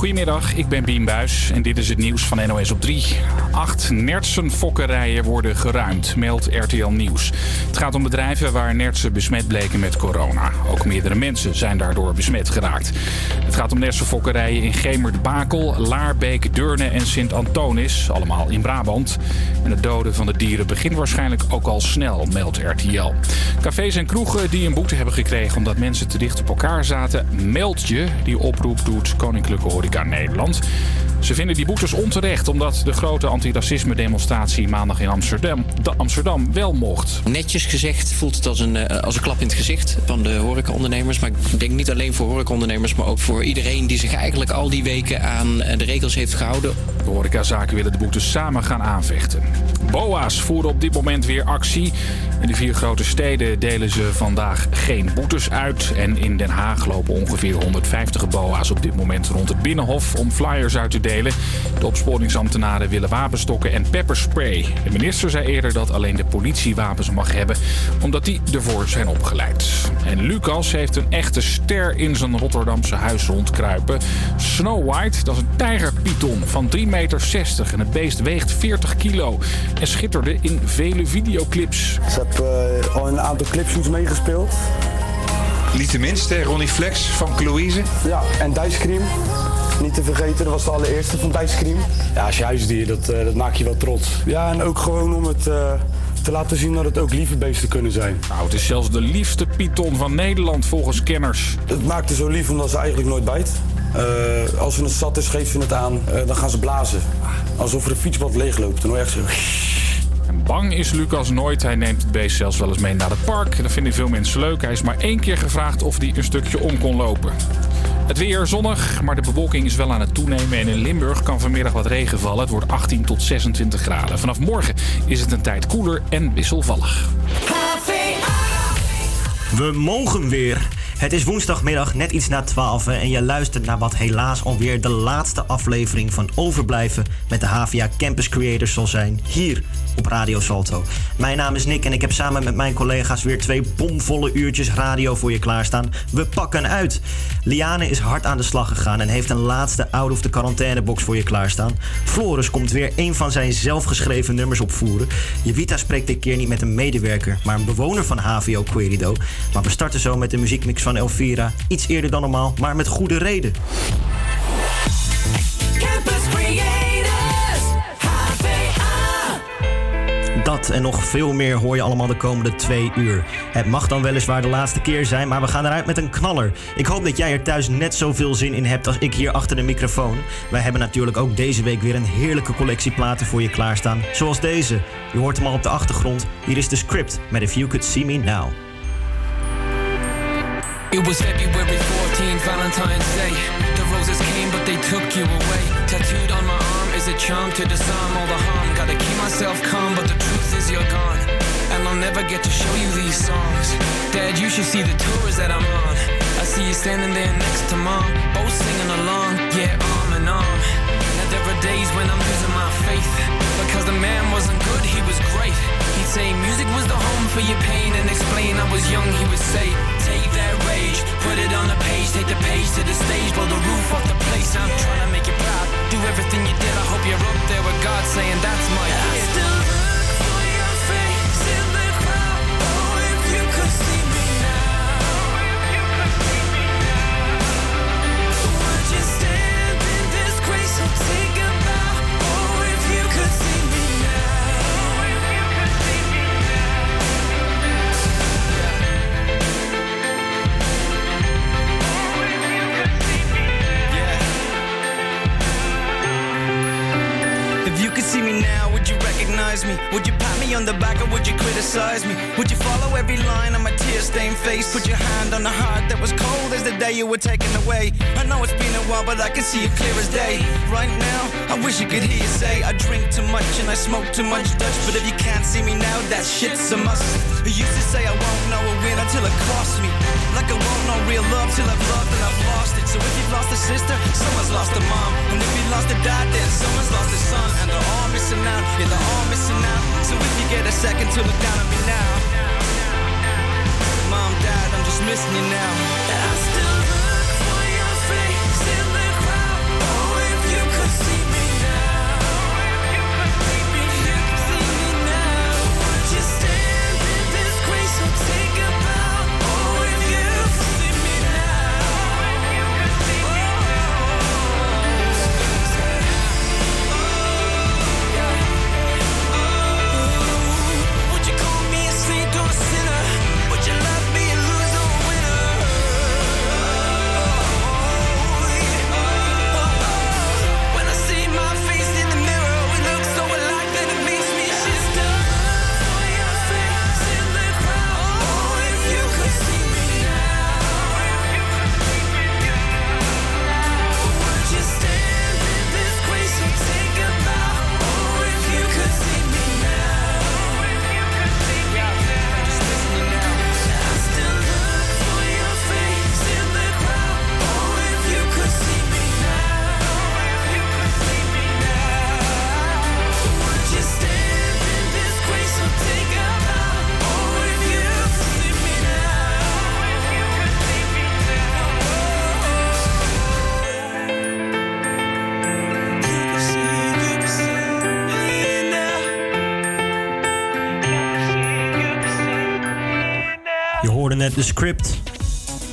Goedemiddag, ik ben Bien Buis en dit is het nieuws van NOS op 3. Acht nertsenfokkerijen worden geruimd, meldt RTL Nieuws. Het gaat om bedrijven waar nertsen besmet bleken met corona. Ook meerdere mensen zijn daardoor besmet geraakt. Het gaat om nertsenfokkerijen in Gemert-Bakel, Laarbeek, Deurne en Sint-Antonis, allemaal in Brabant. En het doden van de dieren begint waarschijnlijk ook al snel, meldt RTL. Cafés en kroegen die een boete hebben gekregen omdat mensen te dicht op elkaar zaten, meld je. Die oproep doet Koninklijke Horeca Nederland. Ze vinden die boetes onterecht omdat de grote antiracisme-demonstratie maandag in Amsterdam, Amsterdam wel mocht. Netjes gezegd voelt het als een, eh, als een klap in het gezicht van de horecaondernemers. Maar ik denk niet alleen voor horecaondernemers, maar ook voor iedereen die zich eigenlijk al die weken aan eh, de regels heeft gehouden. De horecazaken willen de boetes samen gaan aanvechten. BOA's voeren op dit moment weer actie. In de vier grote steden delen ze vandaag geen boetes uit. En in Den Haag lopen ongeveer 150 BOA's op dit moment rond het Binnenhof om flyers uit te delen. De opsporingsambtenaren willen wapenstokken en pepperspray. De minister zei eerder dat alleen de politie wapens mag hebben, omdat die ervoor zijn opgeleid. En Lucas heeft een echte ster in zijn Rotterdamse huis rondkruipen. Snow White, dat is een tijgerpython van 3,60 meter en het beest weegt 40 kilo en schitterde in vele videoclips. Ik heb uh, al een aantal clipshoots meegespeeld. Niet de minste, Ronnie Flex van Cloïse. Ja, en Dijscream. Niet te vergeten, dat was de allereerste van Dijscream. Ja, als je huisdier, dat, uh, dat maak je wel trots. Ja, en ook gewoon om het... Uh, te laten zien dat het ook lieve beesten kunnen zijn. Nou, het is zelfs de liefste python van Nederland volgens kenners. Het maakt het zo lief omdat ze eigenlijk nooit bijt. Uh, als ze het zat is, geeft ze het aan, uh, dan gaan ze blazen. Alsof er een fietsband leegloopt. Dan hoor je echt zo... En bang is Lucas nooit. Hij neemt het beest zelfs wel eens mee naar het park. Dat vinden veel mensen leuk. Hij is maar één keer gevraagd of hij een stukje om kon lopen. Het weer zonnig, maar de bewolking is wel aan het toenemen. En in Limburg kan vanmiddag wat regen vallen. Het wordt 18 tot 26 graden. Vanaf morgen is het een tijd koeler en wisselvallig. We mogen weer. Het is woensdagmiddag net iets na 12 en je luistert naar wat helaas alweer de laatste aflevering van Overblijven met de HVA Campus Creators zal zijn hier op Radio Salto. Mijn naam is Nick en ik heb samen met mijn collega's weer twee bomvolle uurtjes radio voor je klaarstaan. We pakken uit. Liane is hard aan de slag gegaan en heeft een laatste out of the quarantainebox voor je klaarstaan. Floris komt weer een van zijn zelfgeschreven nummers opvoeren. Jevita spreekt dit keer niet met een medewerker, maar een bewoner van HVO Querido. Maar we starten zo met de muziekmix van van Elvira. Iets eerder dan normaal, maar met goede reden. Dat en nog veel meer hoor je allemaal de komende twee uur. Het mag dan weliswaar de laatste keer zijn, maar we gaan eruit met een knaller. Ik hoop dat jij er thuis net zoveel zin in hebt als ik hier achter de microfoon. Wij hebben natuurlijk ook deze week weer een heerlijke collectie platen voor je klaarstaan. Zoals deze. Je hoort hem al op de achtergrond. Hier is de script met If You Could See Me Now. It was February 14th, Valentine's Day. The roses came, but they took you away. Tattooed on my arm is a charm to disarm all the harm. Gotta keep myself calm, but the truth is you're gone. And I'll never get to show you these songs. Dad, you should see the tours that I'm on. I see you standing there next to mom, both singing along, yeah, arm in arm. Now there are days when I'm losing my faith. Because the man wasn't good, he was great. He'd say music was the home for your pain and explain I was young, he would say, take that rage, put it on the page, take the page to the stage, blow the roof off the place. I'm trying to make you proud, do everything you did. I hope you're up there with God saying that's my see me now, would you recognize me? Would you pat me on the back or would you criticize me? Would you follow every line on my tear-stained face? Put your hand on the heart that was cold as the day you were taken away. I know it's been a while, but I can see it clear as day. Right now, I wish you could hear you say I drink too much and I smoke too much Dutch. But if you can't see me now, that shit's a must. You used to say I won't know a win until it costs me. Like I won't know real love till I've loved and I've lost it. So if you've lost a sister, someone's lost a mom. And if you lost a dad, then someone's lost a son. And they're all missing out, yeah, they're all missing out. So if you get a second to look down at me now, Mom, Dad, I'm just missing you now. And I still look for your face net de script.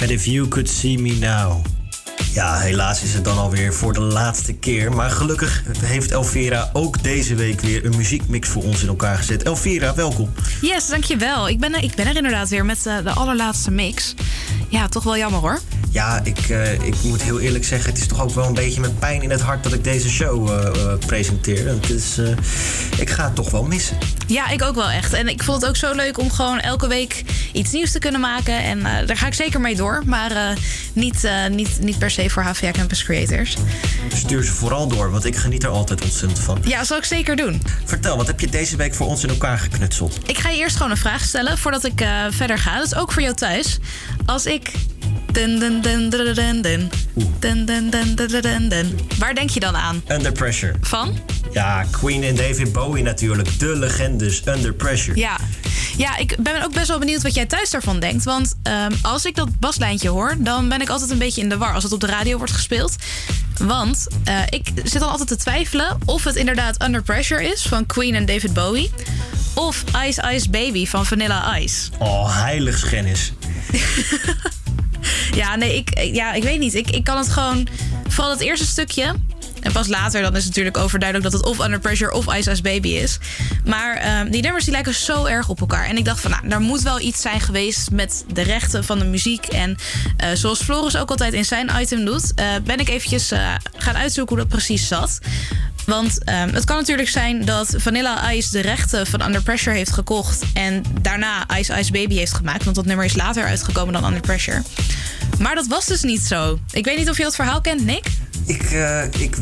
And if you could see me now. Ja, helaas is het dan alweer voor de laatste keer. Maar gelukkig heeft Elvira ook deze week weer een muziekmix voor ons in elkaar gezet. Elvira, welkom. Yes, dankjewel. Ik ben, er, ik ben er inderdaad weer met uh, de allerlaatste mix. Ja, toch wel jammer hoor. Ja, ik, uh, ik moet heel eerlijk zeggen, het is toch ook wel een beetje met pijn in het hart dat ik deze show uh, presenteer. Het is, ik ga het toch wel missen. Ja, ik ook wel echt. En ik vond het ook zo leuk om gewoon elke week iets nieuws te kunnen maken. En daar ga ik zeker mee door. Maar niet, niet, niet per se voor HVA Campus Creators. Stuur ze vooral door, want ik geniet er altijd ontzettend van. Ja, zal ik zeker doen. Vertel, wat heb je deze week voor ons in elkaar geknutseld? Ik ga je eerst gewoon een vraag stellen voordat ik verder ga. Dat is ook voor jou thuis. Als ik. Waar denk je dan aan? Under Pressure. Van? Ja, Queen en David Bowie natuurlijk. De legendes Under Pressure. Ja. Ja, ik ben ook best wel benieuwd wat jij thuis daarvan denkt. Want um, als ik dat baslijntje hoor, dan ben ik altijd een beetje in de war als het op de radio wordt gespeeld. Want uh, ik zit dan altijd te twijfelen of het inderdaad Under Pressure is van Queen en David Bowie. Of Ice Ice Baby van Vanilla Ice. Oh, heiligschennis. ja, nee, ik, ja, ik weet niet. Ik, ik kan het gewoon. Vooral het eerste stukje. En pas later dan is het natuurlijk overduidelijk dat het of Under Pressure of Ice Ice Baby is. Maar uh, die nummers die lijken zo erg op elkaar. En ik dacht van, nou, daar moet wel iets zijn geweest met de rechten van de muziek. En uh, zoals Floris ook altijd in zijn item doet, uh, ben ik eventjes gaan uitzoeken hoe dat precies zat. Want um, het kan natuurlijk zijn dat Vanilla Ice de rechten van Under Pressure heeft gekocht. En daarna Ice Ice Baby heeft gemaakt. Want dat nummer is later uitgekomen dan Under Pressure. Maar dat was dus niet zo. Ik weet niet of je dat verhaal kent, Nick? Ik, uh, ik,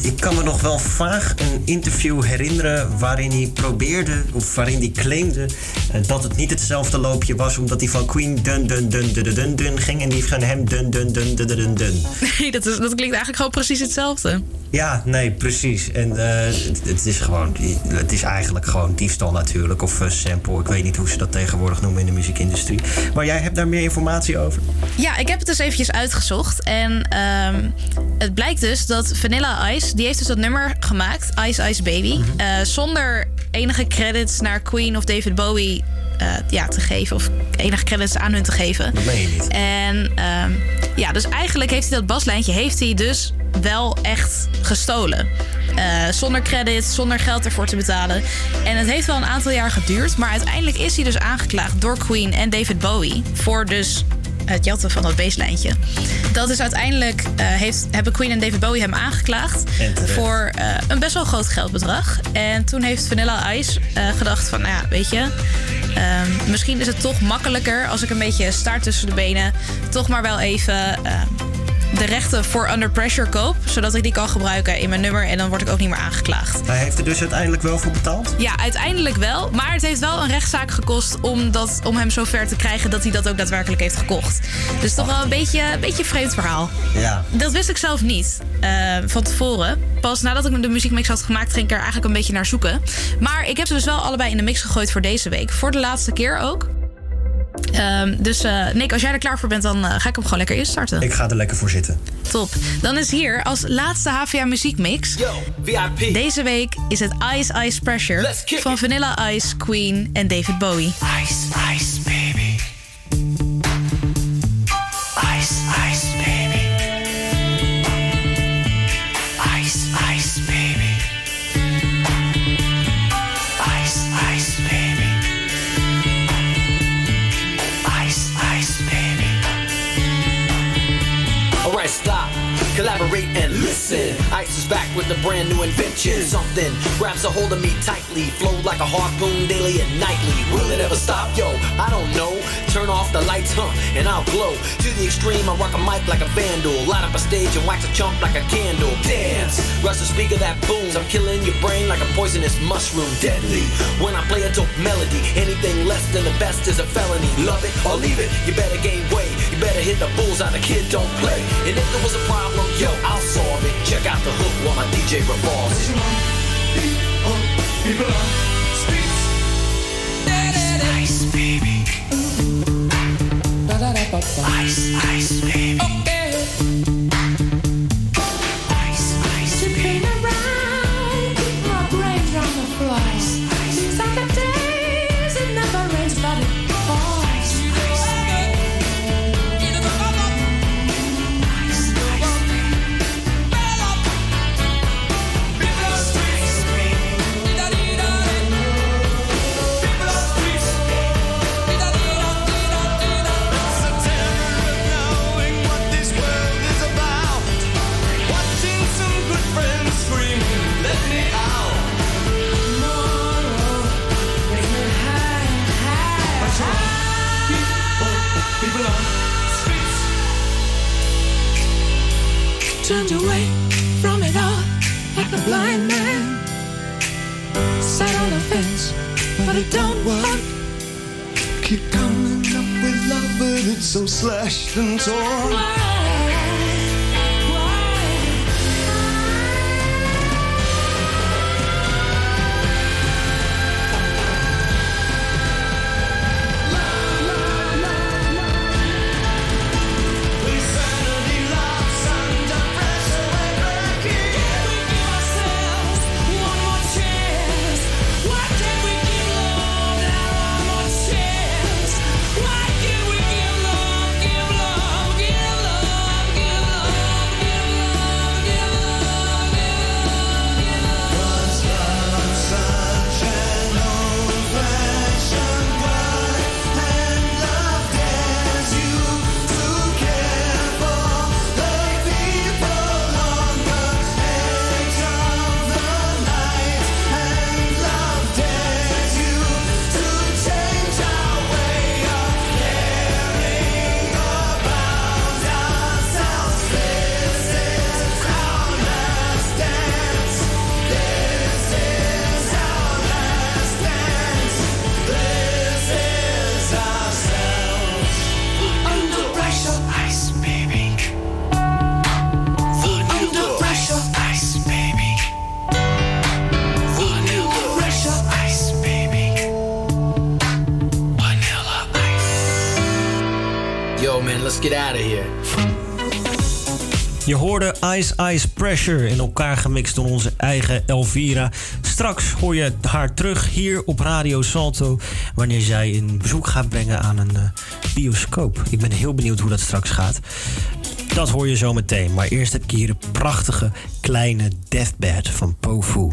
ik kan me nog wel vaag een interview herinneren waarin hij probeerde, of waarin hij claimde uh, dat het niet hetzelfde loopje was, omdat hij van Queen dun dun dun dun dun dun ging en die van hem dun dun dun dun dun dun. Nee, dat, is, dat klinkt eigenlijk gewoon precies hetzelfde. Ja, nee, precies. En uh, het, het, is gewoon, het is eigenlijk gewoon diefstal natuurlijk, of uh, sample. Ik weet niet hoe ze dat tegenwoordig noemen in de muziekindustrie. Maar jij hebt daar meer informatie over? Ja, ik heb het dus eventjes uitgezocht. En um, het blijkt dus dat Vanilla Ice, die heeft dus dat nummer gemaakt, Ice Ice Baby, mm -hmm. uh, zonder enige credits naar Queen of David Bowie uh, ja, te geven. Of enige credits aan hun te geven. Dat meen je niet. En um, ja, dus eigenlijk heeft hij dat baslijntje heeft hij dus wel echt gestolen. Uh, zonder credits, zonder geld ervoor te betalen. En het heeft wel een aantal jaar geduurd. Maar uiteindelijk is hij dus aangeklaagd door Queen en David Bowie. Voor dus het jatten van dat baselijntje. Dat is uiteindelijk, uh, heeft, hebben Queen en David Bowie hem aangeklaagd voor uh, een best wel groot geldbedrag. En toen heeft Vanilla Ice uh, gedacht van, nou ja, weet je, um, misschien is het toch makkelijker als ik een beetje staart tussen de benen, toch maar wel even de rechten voor Under Pressure koop. Zodat ik die kan gebruiken in mijn nummer. En dan word ik ook niet meer aangeklaagd. Hij heeft er dus uiteindelijk wel voor betaald? Ja, uiteindelijk wel. Maar het heeft wel een rechtszaak gekost om, dat, om hem zover te krijgen dat hij dat ook daadwerkelijk heeft gekocht. Dus toch wel een beetje, een beetje een vreemd verhaal. Ja. Dat wist ik zelf niet uh, van tevoren. Pas nadat ik de muziekmix had gemaakt, ging ik er eigenlijk een beetje naar zoeken. Maar ik heb ze dus wel allebei in de mix gegooid voor deze week. Voor de laatste keer ook. Um, dus uh, Nick, als jij er klaar voor bent, dan uh, ga ik hem gewoon lekker instarten. Ik ga er lekker voor zitten. Top. Dan is hier als laatste HVA muziekmix. Yo, VIP. Deze week is het Ice Ice Pressure van Vanilla Ice, Queen en David Bowie. Ice, ice, baby. Collaborate and listen. Ice is back with a brand new invention. Something grabs a hold of me tightly. Flow like a harpoon daily and nightly. Will it ever stop? Yo, I don't know. Turn off the lights, huh? And I'll glow. To the extreme, I rock a mic like a vandal. Light up a stage and wax a chump like a candle. Dance. Rush the speaker that booms. I'm killing your brain like a poisonous mushroom. Deadly. When I play a dope melody, anything less than the best is a felony. Love it or leave it. You better gain weight. You better hit the bullseye. The kid don't play. And if there was a problem, yo, I'll solve it. Check out the hook while my DJ revolves. Ice, Ice Ice Pressure in elkaar gemixt door onze eigen Elvira. Straks hoor je haar terug hier op Radio Salto... wanneer zij een bezoek gaat brengen aan een eh, bioscoop. Ik ben heel benieuwd hoe dat straks gaat. Dat hoor je zo meteen. Maar eerst heb ik hier een prachtige kleine deathbed van Pofu.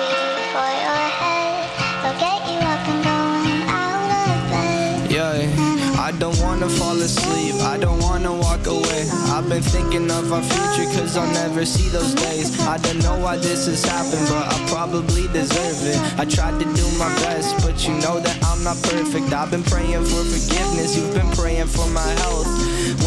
Yeah, I don't wanna walk away. I've been thinking of our future, cause I'll never see those days. I don't know why this has happened, but I probably deserve it. I tried to do my best, but you know that I'm not perfect. I've been praying for forgiveness, you've been praying for my health.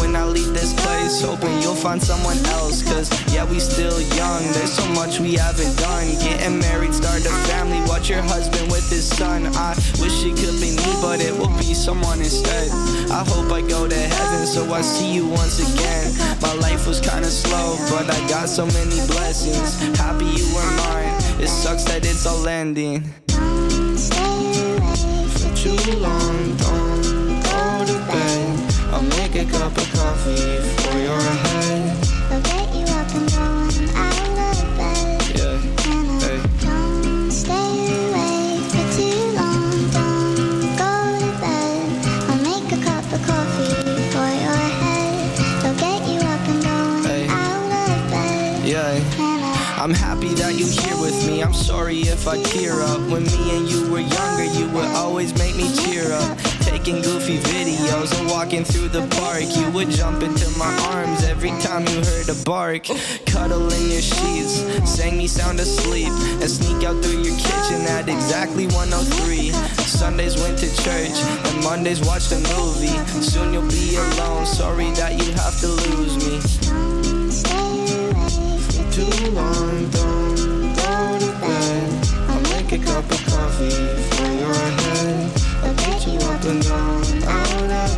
When I leave this place, hoping you'll find someone else. Cause yeah, we still young, there's so much we haven't done. Getting married, start a family, watch your husband with his son. I wish it could be me, but it will be someone instead. I hope I go to heaven, so I see you once again. My life was kinda slow, but I got so many blessings. Happy you were mine, it sucks that it's all ending. For too long, I'm happy that you're here with me. I'm sorry if I tear up. When me and you were younger, you would always make me cheer up. Taking goofy videos and walking through the park. You would jump into my arms every time you heard a bark. Cuddle in your sheets, sang me sound asleep, and sneak out through your kitchen at exactly 103. Sundays went to church, and Mondays watched a movie. Soon you'll be alone. Sorry that you have to lose me. For too long, don't go to bed. I'll make a cup of coffee for your head. I'll get you up and down out of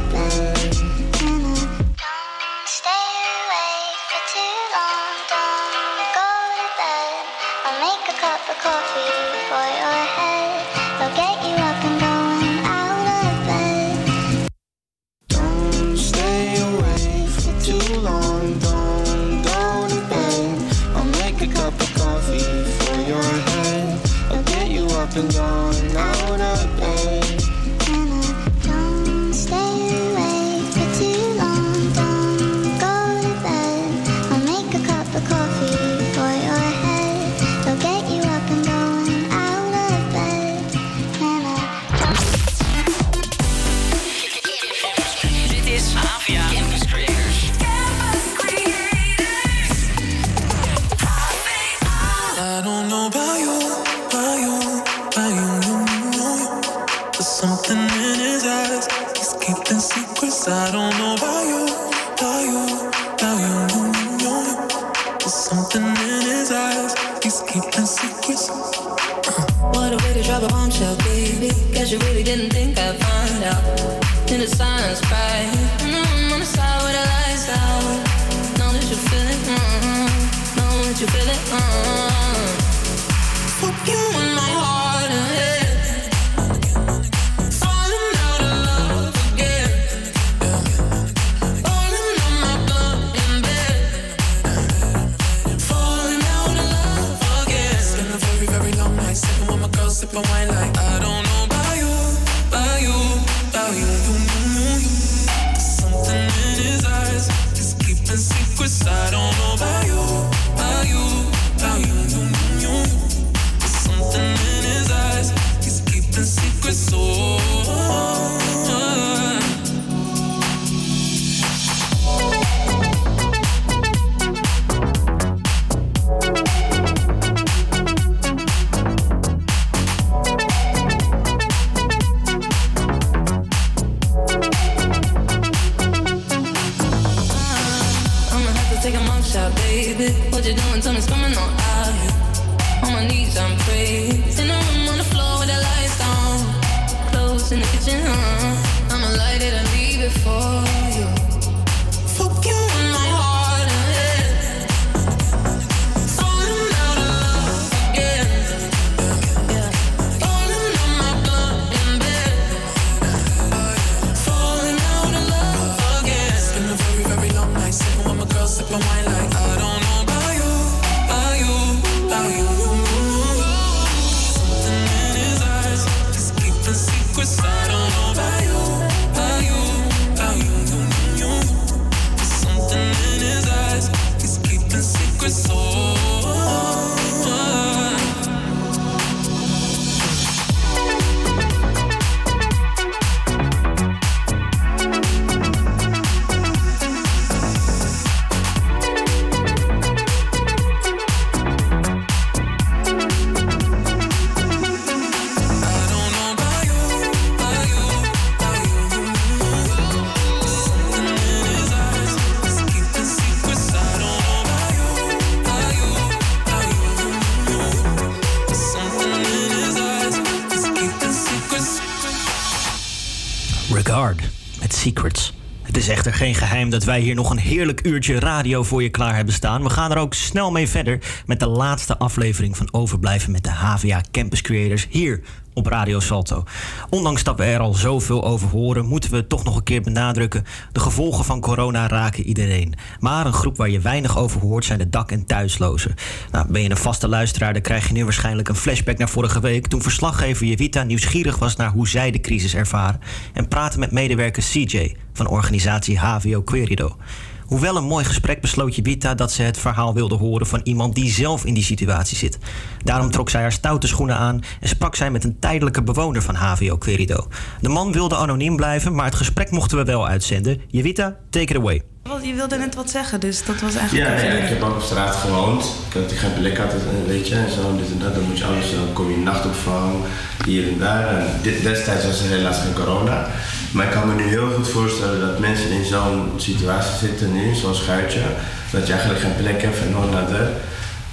Het is echter geen geheim dat wij hier nog een heerlijk uurtje radio voor je klaar hebben staan. We gaan er ook snel mee verder met de laatste aflevering van Overblijven met HVA Campus Creators hier op Radio Salto. Ondanks dat we er al zoveel over horen, moeten we toch nog een keer benadrukken: de gevolgen van corona raken iedereen. Maar een groep waar je weinig over hoort zijn de dak- en thuislozen. Nou, ben je een vaste luisteraar, dan krijg je nu waarschijnlijk een flashback naar vorige week. Toen verslaggever Jevita nieuwsgierig was naar hoe zij de crisis ervaren. En praatte met medewerker CJ van organisatie HVO Querido. Hoewel een mooi gesprek besloot Jebita dat ze het verhaal wilde horen van iemand die zelf in die situatie zit. Daarom trok zij haar stoute schoenen aan en sprak zij met een tijdelijke bewoner van HVO Querido. De man wilde anoniem blijven, maar het gesprek mochten we wel uitzenden. Jevita, take it away. Je wilde net wat zeggen, dus dat was eigenlijk... Ja, doen. ik heb ook op straat gewoond. Ik had geen plek had, eh, weet je, en zo, dit en dat. Dan moet je alles, dan kom je nachtopvang, hier en daar. En dit, destijds was er helaas geen corona. Maar ik kan me nu heel goed voorstellen dat mensen in zo'n situatie zitten nu, zo'n schuitje, dat je eigenlijk geen plek hebt en nog naar de.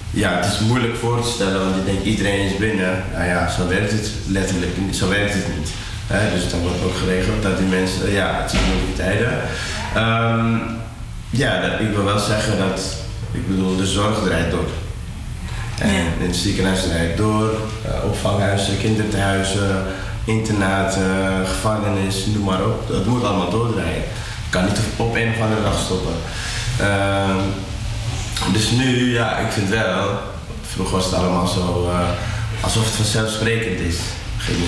Ja, het is moeilijk voor te stellen, want je denkt iedereen is binnen. Nou ja, zo werkt het letterlijk niet. Zo werkt het niet. Dus dan wordt ook geregeld dat die mensen, ja, het zijn moeilijke tijden. Ehm, ja, dat, ik wil wel zeggen dat, ik bedoel, de zorg draait door. En in het ziekenhuis draait door, eh, opvanghuizen, kinderthuizen, internaten, gevangenis, noem maar op. Dat moet allemaal doordraaien. Kan niet op een of andere dag stoppen. Ehm, dus nu, ja, ik vind wel, vroeger was het allemaal zo eh, alsof het vanzelfsprekend is.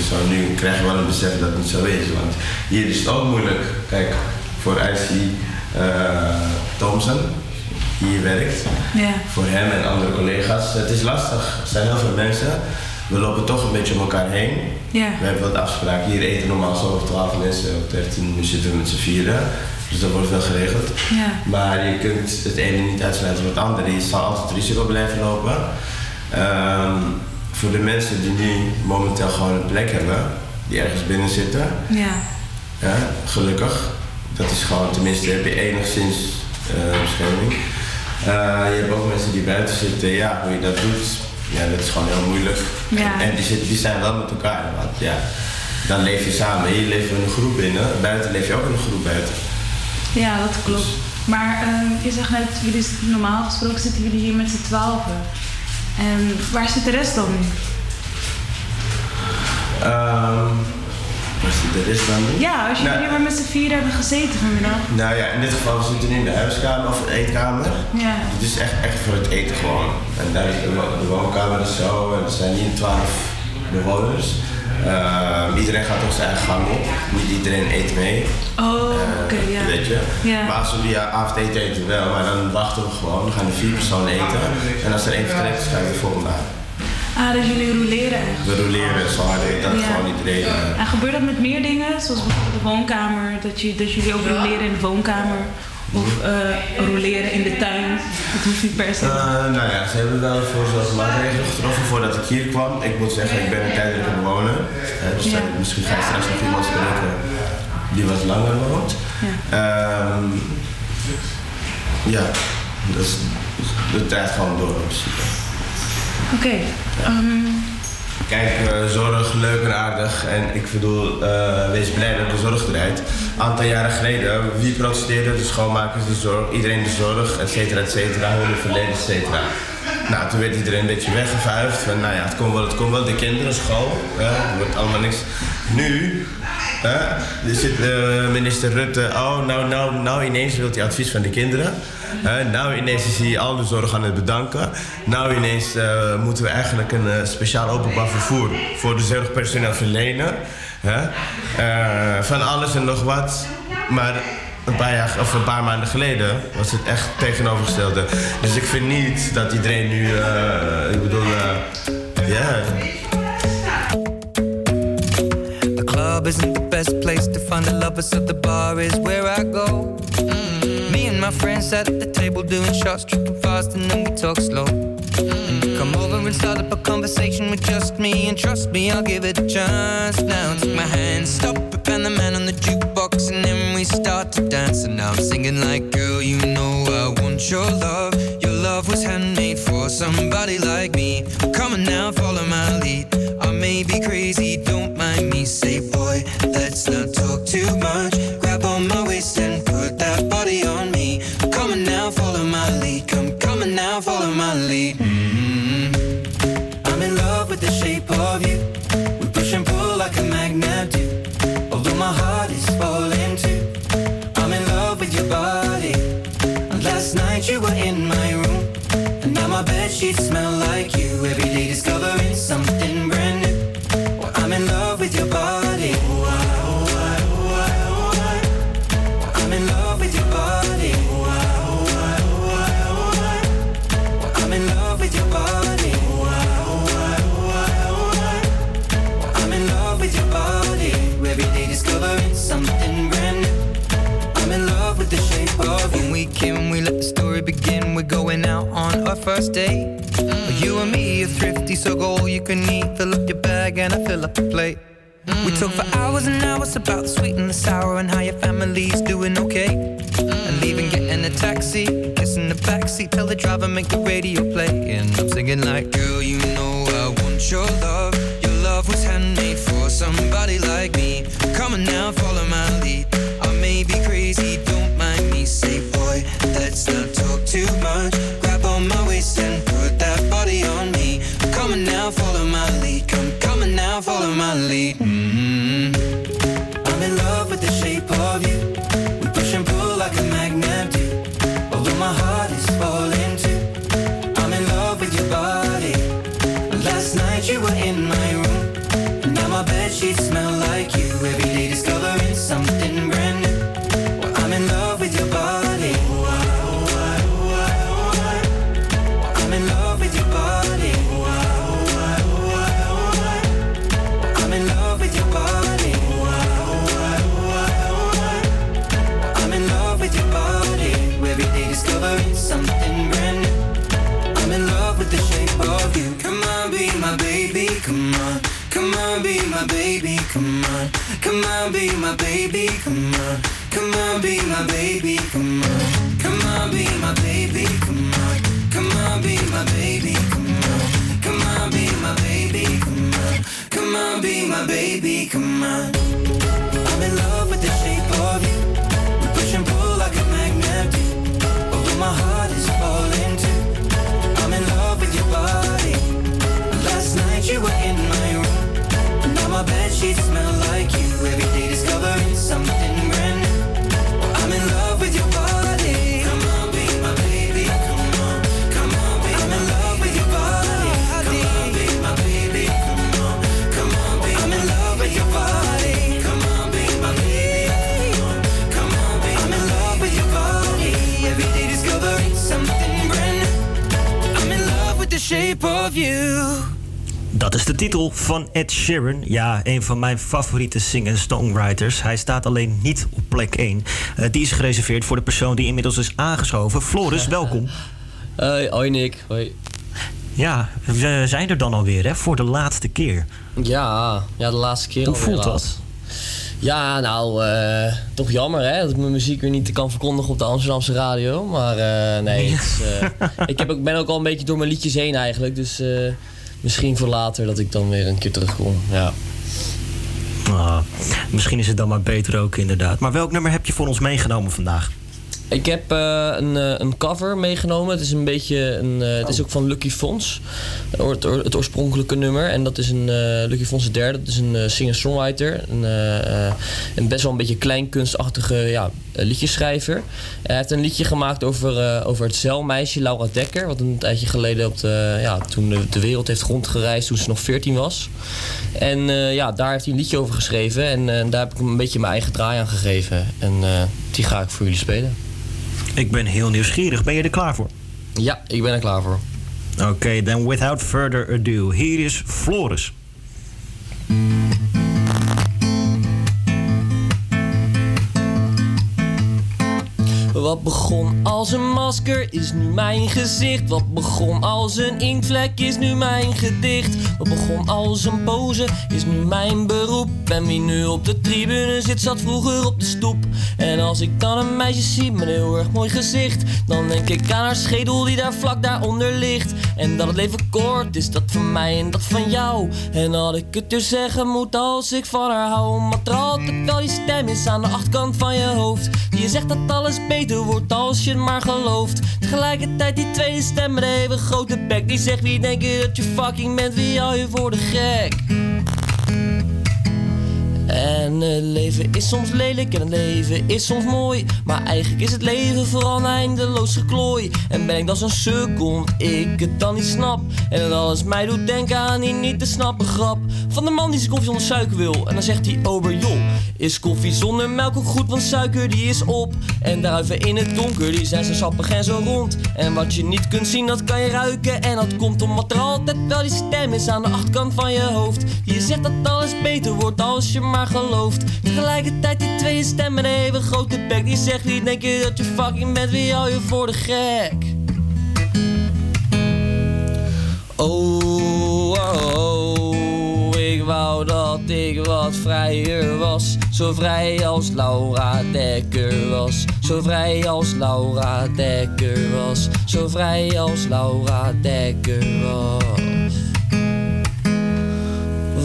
Zo. Nu krijg je wel een besef dat het niet zo is. Want hier is het ook moeilijk. Kijk, voor IC Thompson, die hier werkt, Ja. voor hem en andere collega's. Het is lastig. Er zijn heel veel mensen. We lopen toch een beetje om elkaar heen. Ja. We hebben wat afspraken. Hier eten normaal zo over 12 mensen, of 13. Nu zitten we met z'n vieren. Dus dat wordt wel geregeld. Ja. Maar je kunt het ene niet uitsluiten van het andere. Je zal altijd risico blijven lopen. Ehm, voor de mensen die nu momenteel gewoon een plek hebben, die ergens binnen zitten, Ja. ja, gelukkig. Dat is gewoon, tenminste heb je enigszins eh, bescherming. Eh, je hebt ook mensen die buiten zitten, ja, hoe je dat doet, ja, dat is gewoon heel moeilijk. Ja. En die, zitten, die zijn wel met elkaar, want ja, dan leef je samen. Hier je in een groep binnen, buiten leef je ook in een groep buiten. Ja, dat klopt. Maar eh, je zegt net, jullie normaal gesproken zitten jullie hier met z'n twaalfen. En waar zit de rest dan nu? Ehm de dan? Ja, als jullie Nou, hier maar met z'n vier hebben gezeten vanmiddag. Nou ja, in dit geval we zitten nu in de huiskamer of de eetkamer. Ja. Het is echt, echt voor het eten gewoon. En daar is de, wo- de woonkamer is zo en er zijn hier twaalf bewoners. Ehm, iedereen gaat toch zijn eigen gang op. Niet iedereen eet mee. Oh, Eh, oké, ja. Weet je? Ja. Maar als we via avondeten eten wel, maar dan wachten we gewoon. Dan gaan er vier personen eten. En als er één vertrekt, dan ga je de volgende aan. Ah, dus jullie roleren echt. We roleren zo hard dat Ja. gewoon iedereen. eh, En gebeurt dat met meer dingen? Zoals bijvoorbeeld de woonkamer, dat, je, dat jullie ook roleren in de woonkamer? Of eh, roleren in de tuin? Dat hoeft niet per se. Eh, nou ja, ze hebben wel voor zoals maatregelen getroffen voordat ik hier kwam. Ik moet zeggen, ik ben een tijdelijke bewoner. Eh, dus Ja. misschien ga je straks nog iemand spreken die wat langer woont. Ehm, ja, dus het draait gewoon door in principe. Oké. ehm, Kijk, eh, zorg, leuk en aardig. En ik bedoel, eh, wees blij dat de zorg draait. Een aantal jaren geleden, wie protesteerde? De schoonmakers, de zorg, iedereen de zorg, et cetera, et cetera, verleden, et cetera. Nou, toen werd iedereen een beetje weggevuifd. Van, nou ja, het komt wel, het komt wel. De kinderen, school, hè, er wordt allemaal niks. Nu, er zit eh, minister Rutte, oh, nou, nou, nou ineens wil hij advies van de kinderen. Hè, nou ineens is hij al de zorg aan het bedanken. Nou ineens eh, moeten we eigenlijk een eh, speciaal openbaar vervoer voor de zorgpersoneel verlenen. Hè? Eh, van alles en nog wat. Maar een paar, jaar, of een paar maanden geleden was het echt tegenovergestelde. Dus ik vind niet dat iedereen nu, ik bedoel, ja. Club isn't the best place to find a lover, so the bar is where I go. Mm. Me and my friends at the table doing shots, tripping fast, and then we talk slow. And you come over and start up a conversation with just me, and trust me, I'll give it a chance. Now take my hand, stop it, and the man on the jukebox, and then we start to dance. And now I'm singing like, girl, you know I want your love. Your love was handmade for somebody like me. Come on now, follow my lead. I may be crazy, don't mind me. Say, let's not talk too much. First date. You and me are thrifty, so go all you can eat. Fill up your bag and I fill up the plate. We talk for hours and hours about the sweet and the sour and how your family's doing okay. And leaving, getting a taxi, kissing the backseat, tell the driver make the radio play. And I'm singing like, girl, you know I want your love. Your love was handmade for somebody like me. Come on now, follow my follow my of you. Dat is de titel van Ed Sheeran. Ja, een van mijn favoriete singer-songwriters. Hij staat alleen niet op plek 1. Eh, die is gereserveerd voor de persoon die inmiddels is aangeschoven. Floris, welkom. Hoi, hoi Nick. Hoi. Ja, we zijn er dan alweer, hè? Voor de laatste keer. Ja, ja, de laatste keer Hoe voelt dat? Ja, nou, eh, toch jammer hè, dat ik mijn muziek weer niet kan verkondigen op de Amsterdamse radio. Maar eh, nee, is, eh, ik heb ook, ben ook al een beetje door mijn liedjes heen eigenlijk. Dus misschien voor later dat ik dan weer een keer terugkom. Ja. Ah, misschien is het dan maar beter ook, inderdaad. Maar welk nummer heb je voor ons meegenomen vandaag? Ik heb eh, een, eh, een cover meegenomen. Het is een beetje een, eh, het is ook van Lucky Fons. Het, het oorspronkelijke nummer. En dat is een Lucky Fons de derde. Dat is een singer-songwriter. Een, een best wel een beetje kleinkunstachtige ja, liedjeschrijver. Hij heeft een liedje gemaakt over, eh, over het zeilmeisje Laura Dekker. Wat een tijdje geleden op de, ja, toen de, de wereld heeft rondgereisd toen ze nog 14 was. En eh, ja, daar heeft hij een liedje over geschreven. En eh, daar heb ik een beetje mijn eigen draai aan gegeven. En eh, die ga ik voor jullie spelen. Ik ben heel nieuwsgierig. Ben je er klaar voor? Ja, ik ben er klaar voor. Oké, then without further ado, hier is Floris. Wat begon als een masker is nu mijn gezicht. Wat begon als een inktvlek is nu mijn gedicht. Wat begon als een pose is nu mijn beroep. En wie nu op de tribune zit, zat vroeger op de stoep. En als ik dan een meisje zie met een heel erg mooi gezicht, dan denk ik aan haar schedel die daar vlak daaronder ligt. En dat het leven kort is, dat van mij en dat van jou. En dat ik het dus zeggen moet als ik van haar hou. Maar altijd wel die stem is aan de achterkant van je hoofd. Die je zegt dat alles beter wordt als je het maar gelooft. Tegelijkertijd die tweede stem met een even grote bek. Die zegt wie denk je dat je fucking bent, wie hou je voor de gek? En het leven is soms lelijk en het leven is soms mooi. Maar eigenlijk is het leven vooral een eindeloos geklooi. En ben ik dan zo'n sukkel, ik het dan niet snap. En dat alles mij doet denken aan die niet te snappen grap. Van de man die zijn koffie zonder suiker wil. En dan zegt hij ober, joh, is koffie zonder melk ook goed? Want suiker die is op. En duiven in het donker, die zijn zo sappig en zo rond. En wat je niet kunt zien, dat kan je ruiken. En dat komt omdat er altijd wel die stem is aan de achterkant van je hoofd. Je zegt dat alles beter wordt als je maar gelooft. Tegelijkertijd die twee stemmen een even grote bek. Die zegt wie denk je dat je fucking bent, wie hou je voor de gek? Dat ik wat vrijer was. Zo vrij als Laura Dekker was. Zo vrij als Laura Dekker was. Zo vrij als Laura Dekker was.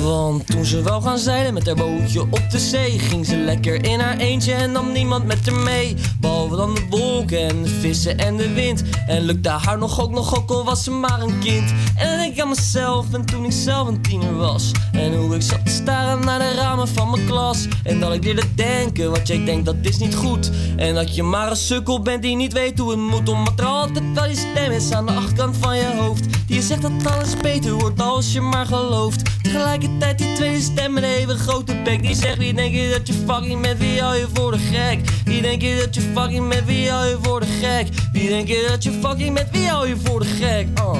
Want toen ze wou gaan zeilen met haar bootje op de zee, ging ze lekker in haar eentje en nam niemand met haar mee. Behalve dan de wolken en de vissen en de wind. En lukte haar nog ook nog ook al was ze maar een kind. En dan denk ik aan mezelf en toen ik zelf een tiener was. En hoe ik zat te staren naar de ramen van mijn klas. En dat ik leerde denken, wat jij denkt dat is niet goed. En dat je maar een sukkel bent die niet weet hoe het moet. Omdat er altijd wel die stem is aan de achterkant van je hoofd. Die je zegt dat alles beter wordt als je maar gelooft. Tegelijkertijd die tweede stem met een even grote bek. Die zegt wie denk je dat je fucking met wie hou je voor de gek? Wie denk je dat je fucking met wie hou je voor de gek? Wie denk je dat je fucking met wie hou je voor de gek? Oh.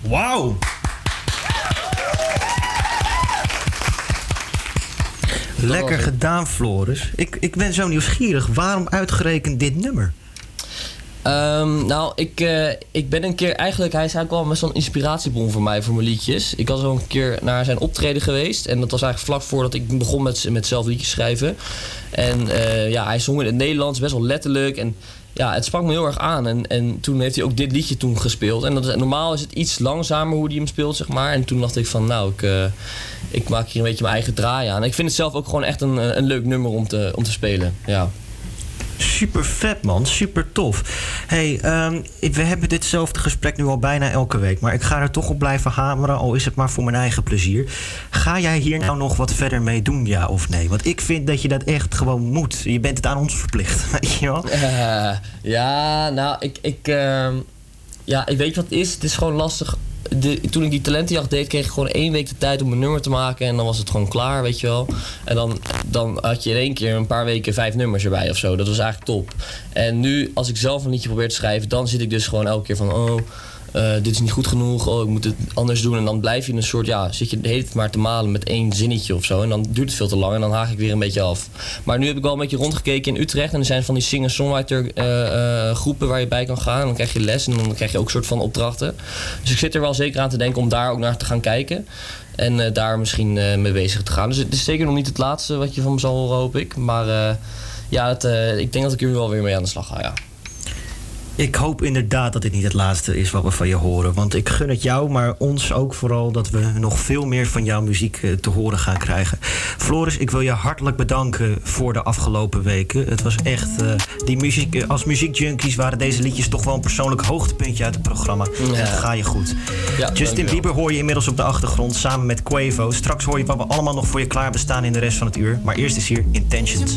Wauw! Lekker gedaan, Floris. Ik, ik ben zo nieuwsgierig. Waarom uitgerekend dit nummer? Ehm, nou, ik, eh, ik ben een keer eigenlijk... Hij is eigenlijk wel een inspiratiebron voor mij, voor mijn liedjes. Ik was al een keer naar zijn optreden geweest. En dat was eigenlijk vlak voordat ik begon met, met zelf liedjes schrijven. En eh, ja, hij zong in het Nederlands, best wel letterlijk. En ja, het sprak me heel erg aan. En, en toen heeft hij ook dit liedje toen gespeeld. En dat is, normaal is het iets langzamer hoe hij hem speelt, zeg maar. En toen dacht ik van, nou, ik, eh, ik maak hier een beetje mijn eigen draai aan. Ik vind het zelf ook gewoon echt een, een leuk nummer om te, om te spelen. Ja. Super vet man, super tof. Hey, ehm, we hebben ditzelfde gesprek nu al bijna elke week. Maar ik ga er toch op blijven hameren, al is het maar voor mijn eigen plezier. Ga jij hier nou nog wat verder mee doen, ja of nee? Want ik vind dat je dat echt gewoon moet. Je bent het aan ons verplicht, weet je wel? Eh, ja, nou, ik, ik, ehm, ja, ik weet wat het is. Het is gewoon lastig. De, toen ik die talentenjacht deed, kreeg ik gewoon één week de tijd om een nummer te maken. En dan was het gewoon klaar, weet je wel. En dan, dan had je in één keer een paar weken vijf nummers erbij of zo. Dat was eigenlijk top. En nu, als ik zelf een liedje probeer te schrijven, dan zit ik dus gewoon elke keer van... Oh, eh, dit is niet goed genoeg, oh, ik moet het anders doen. En dan blijf je in een soort, ja, zit je de hele tijd maar te malen met één zinnetje of zo. En dan duurt het veel te lang en dan haak ik weer een beetje af. Maar nu heb ik wel een beetje rondgekeken in Utrecht. En er zijn van die singer-songwriter eh, eh, groepen waar je bij kan gaan. En dan krijg je les en dan krijg je ook een soort van opdrachten. Dus ik zit er wel zeker aan te denken om daar ook naar te gaan kijken. En daar misschien mee bezig te gaan. Dus het is zeker nog niet het laatste wat je van me zal horen, hoop ik. Maar ja, het, ik denk dat ik er wel weer mee aan de slag ga, ja. Ik hoop inderdaad dat dit niet het laatste is wat we van je horen. Want ik gun het jou, maar ons ook vooral... dat we nog veel meer van jouw muziek eh, te horen gaan krijgen. Floris, ik wil je hartelijk bedanken voor de afgelopen weken. Het was echt... eh, die muziek, eh, als muziekjunkies waren deze liedjes toch wel een persoonlijk hoogtepuntje uit het programma. Ja. Het ga je goed. Justin dankjewel. Bieber hoor je inmiddels op de achtergrond samen met Quavo. Straks hoor je wat we allemaal nog voor je klaar bestaan in de rest van het uur. Maar eerst is hier Intentions.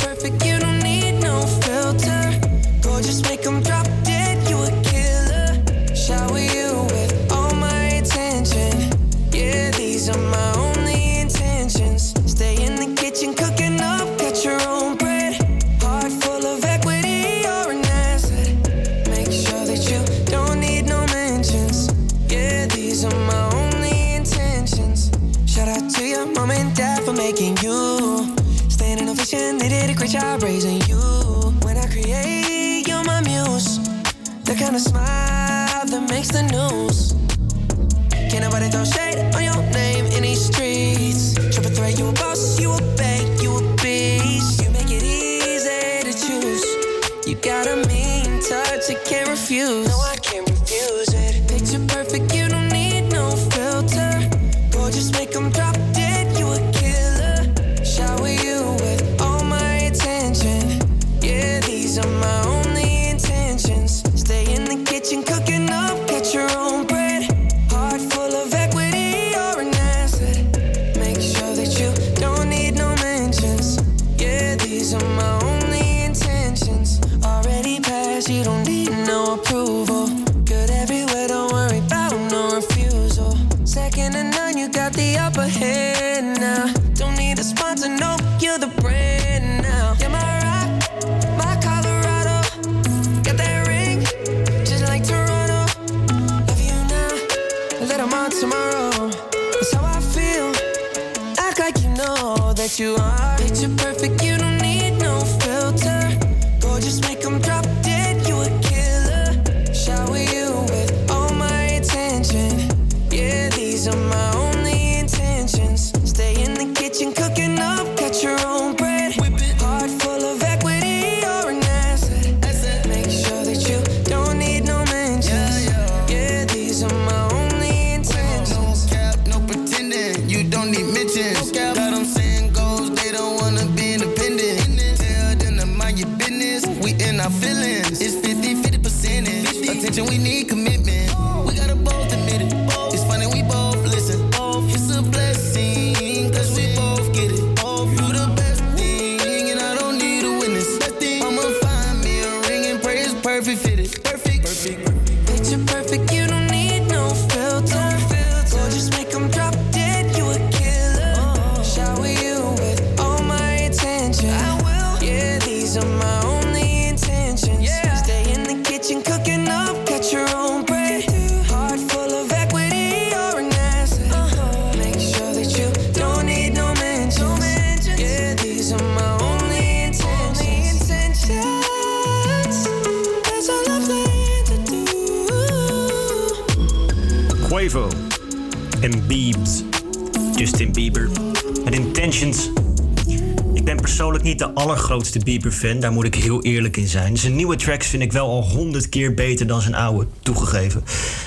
Allergrootste Bieber-fan, daar moet ik heel eerlijk in zijn. Zijn nieuwe tracks vind ik wel al honderd keer beter dan zijn oude, toegegeven.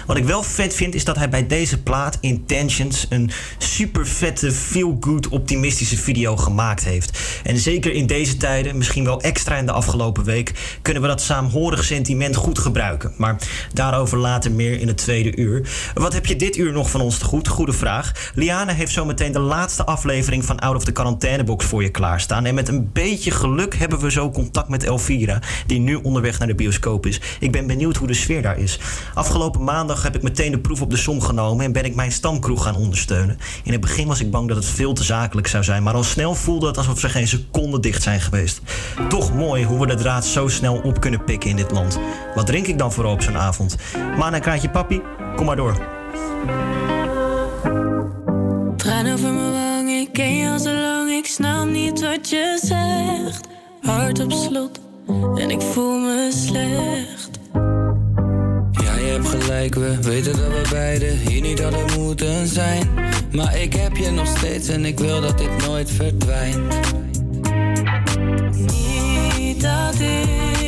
Wat ik wel vet vind, is dat hij bij deze plaat, Intentions, een super vette, feel-good, optimistische video gemaakt heeft. En zeker in deze tijden, misschien wel extra in de afgelopen week, kunnen we dat saamhorig sentiment goed gebruiken. Maar daarover later meer in het tweede uur. Wat heb je dit uur nog van ons te goed? Goede vraag. Liane heeft zometeen de laatste aflevering van Out of the Quarantainebox voor je klaarstaan. En met een beetje geluk hebben we zo contact met Elvira, die nu onderweg naar de bioscoop is. Ik ben benieuwd hoe de sfeer daar is. Afgelopen maandag heb ik meteen de proef op de som genomen en ben ik mijn stamkroeg gaan ondersteunen. In het begin was ik bang dat het veel te zakelijk zou zijn, maar al snel voelde het alsof ze geen seconde dicht zijn geweest. Toch mooi hoe we de draad zo snel op kunnen pikken in dit land. Wat drink ik dan vooral op zo'n avond? Maar een kraantje papi? Kom maar door. Traan over mijn wang, ik ken je al zo lang, ik snap niet wat je zegt. Hart op slot en ik voel me slecht. Ja, je hebt gelijk, we weten dat we beiden hier niet hadden moeten zijn. Maar ik heb je nog steeds en ik wil dat dit nooit verdwijnt. Niet dat ik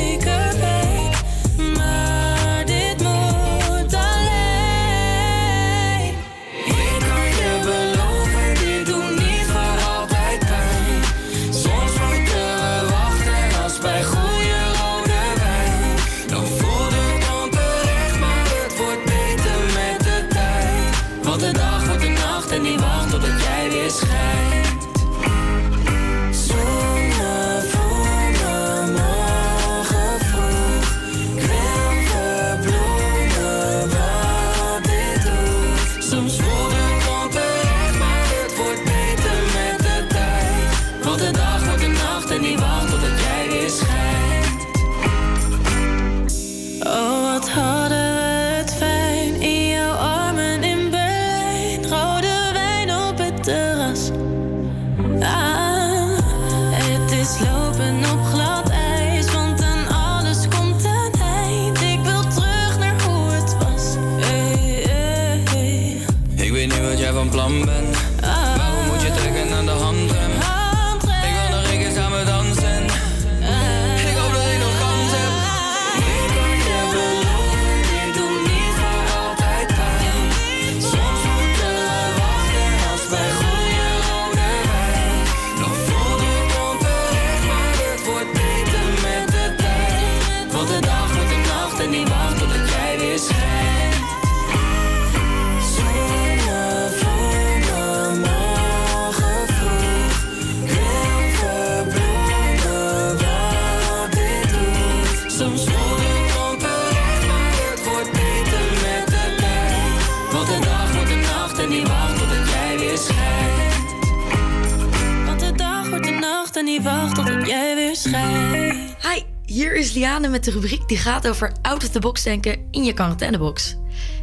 en die wacht totdat jij weer schijnt. Hi, hier is Liane met de rubriek die gaat over out of the box denken in je quarantainebox.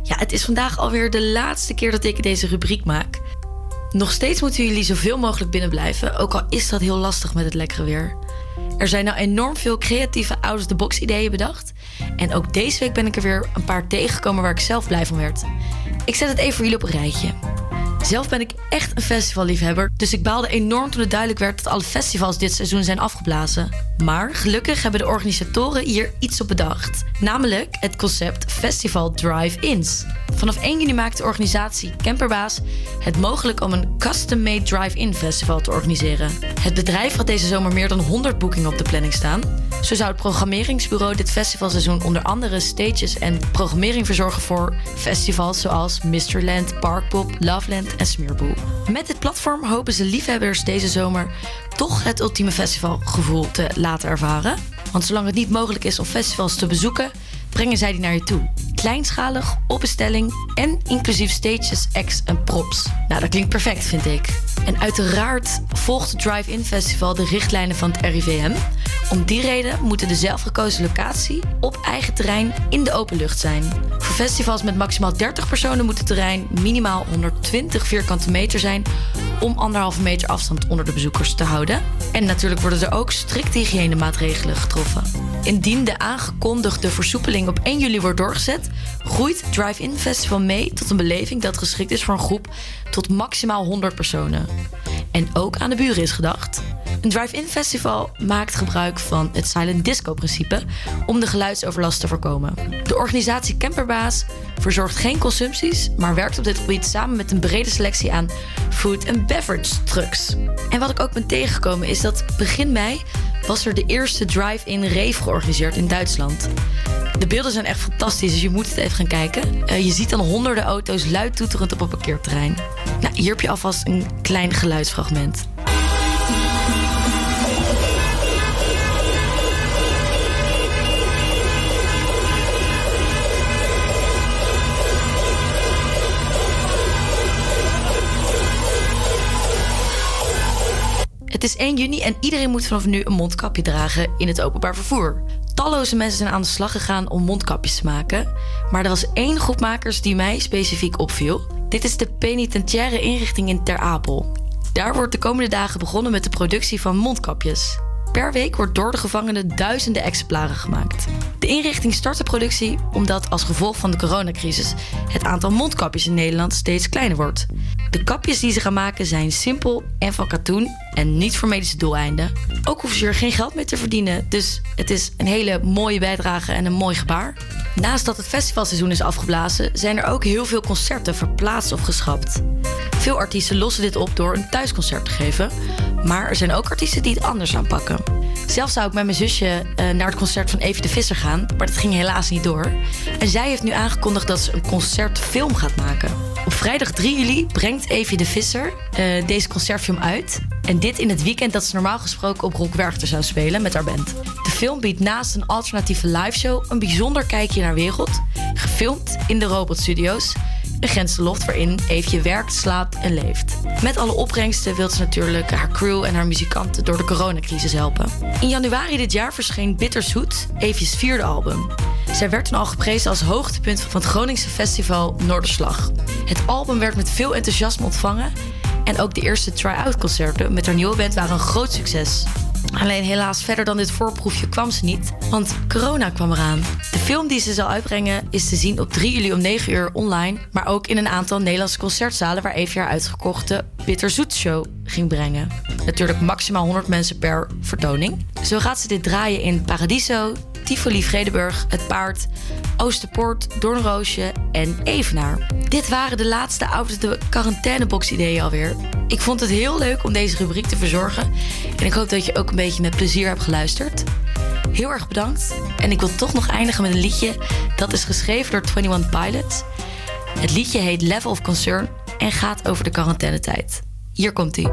Ja, het is vandaag alweer de laatste keer dat ik deze rubriek maak. Nog steeds moeten jullie zoveel mogelijk binnen blijven, ook al is dat heel lastig met het lekkere weer. Er zijn nou enorm veel creatieve out of the box ideeën bedacht. En ook deze week ben ik er weer een paar tegengekomen waar ik zelf blij van werd. Ik zet het even voor jullie op een rijtje. Zelf ben ik echt een festivalliefhebber, dus ik baalde enorm toen het duidelijk werd dat alle festivals dit seizoen zijn afgeblazen. Maar gelukkig hebben de organisatoren hier iets op bedacht. Namelijk het concept Festival Drive-ins. Vanaf 1 juni maakt de organisatie Camperbaas het mogelijk om een custom-made drive-in festival te organiseren. Het bedrijf had deze zomer meer dan 100 boekingen op de planning staan. Zo zou het programmeringsbureau dit festivalseizoen onder andere stages en programmering verzorgen voor festivals zoals Mysteryland, Parkpop, Loveland en Smeerboel. Met dit platform hopen ze liefhebbers deze zomer toch het ultieme festivalgevoel te laten ervaren. Want zolang het niet mogelijk is om festivals te bezoeken, brengen zij die naar je toe. Kleinschalig, op bestelling en inclusief stages, acts en props. Nou, dat klinkt perfect, vind ik. En uiteraard volgt het Drive-In Festival de richtlijnen van het RIVM. Om die reden moeten de zelfgekozen locatie op eigen terrein in de open lucht zijn. Voor festivals met maximaal 30 personen moet het terrein minimaal 120 vierkante meter zijn om anderhalve meter afstand onder de bezoekers te houden. En natuurlijk worden er ook strikte hygiënemaatregelen getroffen. Indien de aangekondigde versoepeling op 1 juli wordt doorgezet, groeit Drive-In Festival mee tot een beleving dat geschikt is voor een groep tot maximaal 100 personen. En ook aan de buren is gedacht. Een drive-in festival maakt gebruik van het silent disco-principe om de geluidsoverlast te voorkomen. De organisatie Camperbaas verzorgt geen consumpties, maar werkt op dit gebied samen met een brede selectie aan food en beverage trucks. En wat ik ook ben tegengekomen is dat begin mei was er de eerste drive-in rave georganiseerd in Duitsland. De beelden zijn echt fantastisch, dus je moet het even gaan kijken. Eh, je ziet dan honderden auto's luid toeterend op een parkeerterrein. Nou, hier heb je alvast een klein geluidsfragment. Het is 1 juni en iedereen moet vanaf nu een mondkapje dragen in het openbaar vervoer. Talloze mensen zijn aan de slag gegaan om mondkapjes te maken. Maar er was één groep makers die mij specifiek opviel. Dit is de penitentiaire inrichting in Ter Apel. Daar wordt de komende dagen begonnen met de productie van mondkapjes. Per week wordt door de gevangenen duizenden exemplaren gemaakt. De inrichting start de productie omdat als gevolg van de coronacrisis het aantal mondkapjes in Nederland steeds kleiner wordt. De kapjes die ze gaan maken zijn simpel en van katoen en niet voor medische doeleinden. Ook hoeven ze er geen geld mee te verdienen, dus het is een hele mooie bijdrage en een mooi gebaar. Naast dat het festivalseizoen is afgeblazen, zijn er ook heel veel concerten verplaatst of geschrapt. Veel artiesten lossen dit op door een thuisconcert te geven, maar er zijn ook artiesten die het anders aanpakken. Zelf zou ik met mijn zusje eh, naar het concert van Evie de Visser gaan, maar dat ging helaas niet door. En zij heeft nu aangekondigd dat ze een concertfilm gaat maken. Op vrijdag 3 juli brengt Evie de Visser eh, deze concertfilm uit. En in het weekend dat ze normaal gesproken op Rock Werchter zou spelen met haar band. De film biedt naast een alternatieve liveshow een bijzonder kijkje naar wereld. Gefilmd in de Robot Studios. Een grenzenloft waarin Eefje werkt, slaapt en leeft. Met alle opbrengsten wil ze natuurlijk haar crew en haar muzikanten door de coronacrisis helpen. In januari dit jaar verscheen Bitterzoet, Eefjes vierde album. Zij werd toen al geprezen als hoogtepunt van het Groningse festival Noorderslag. Het album werd met veel enthousiasme ontvangen en ook de eerste try-out concerten met haar nieuwe band waren een groot succes. Alleen helaas verder dan dit voorproefje kwam ze niet, want corona kwam eraan. De film die ze zal uitbrengen is te zien op 3 juli om 9 uur online, maar ook in een aantal Nederlandse concertzalen waar even haar uitgekochte Bitterzoet Show ging brengen. Natuurlijk maximaal 100 mensen per vertoning. Zo gaat ze dit draaien in Paradiso, Tivoli Vredeburg, Het Paard, Oosterpoort, Doornroosje en Evenaar. Dit waren de laatste out de quarantainebox ideeën alweer. Ik vond het heel leuk om deze rubriek te verzorgen. En ik hoop dat je ook een beetje met plezier hebt geluisterd. Heel erg bedankt. En ik wil toch nog eindigen met een liedje dat is geschreven door 21 Pilots. Het liedje heet Level of Concern en gaat over de quarantainetijd. Hier komt ie.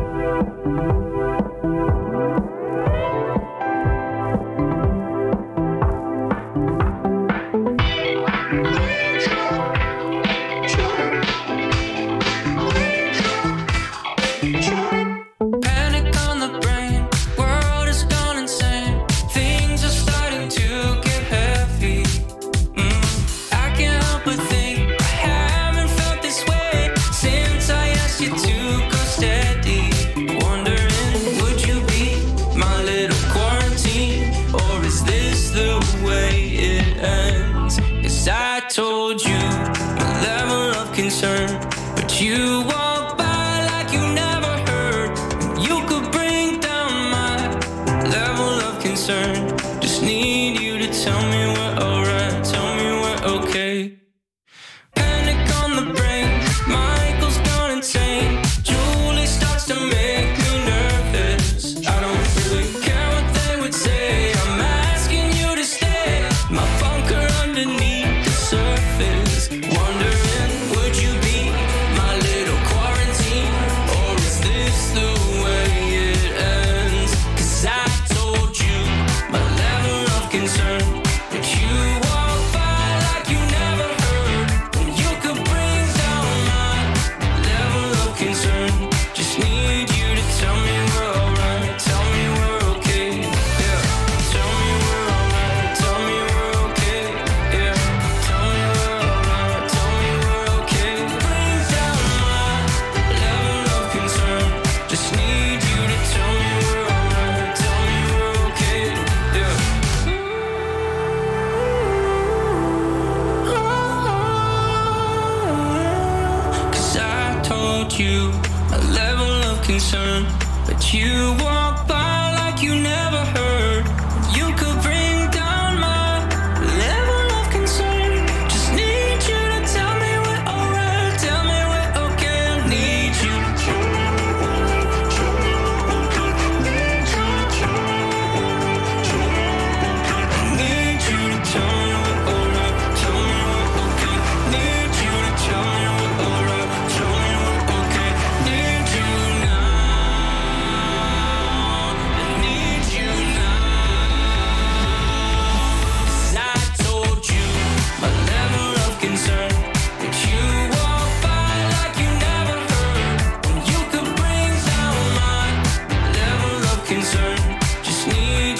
Just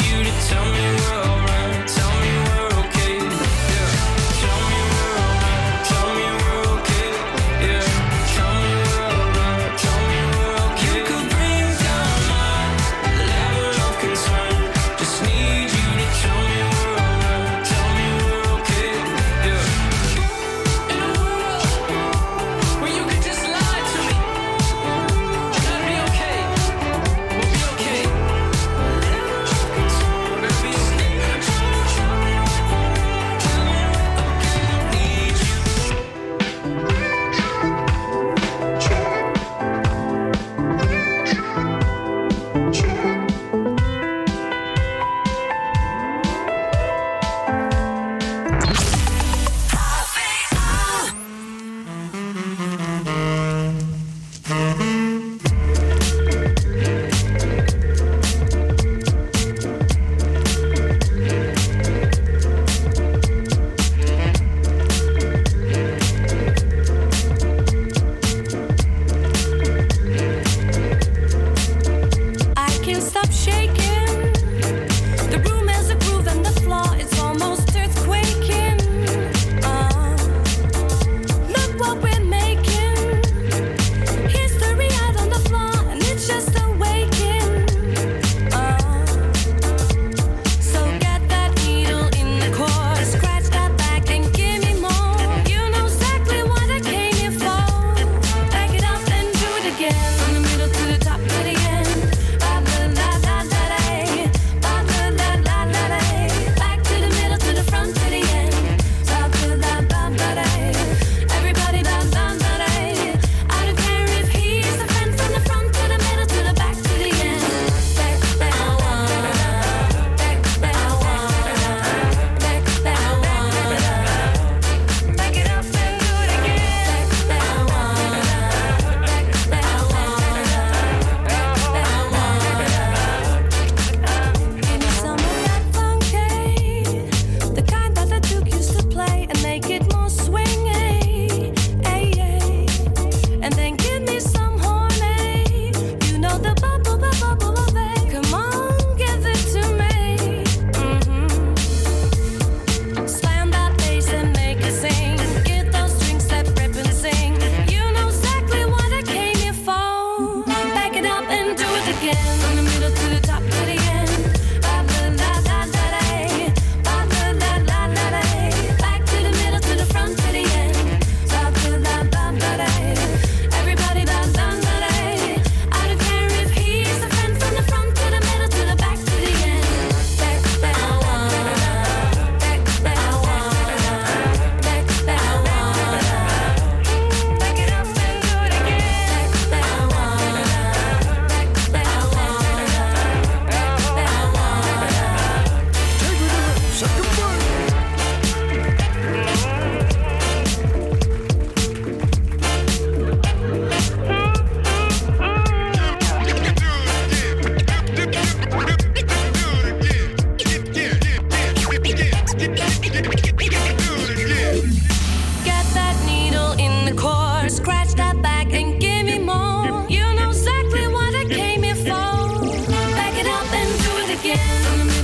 again.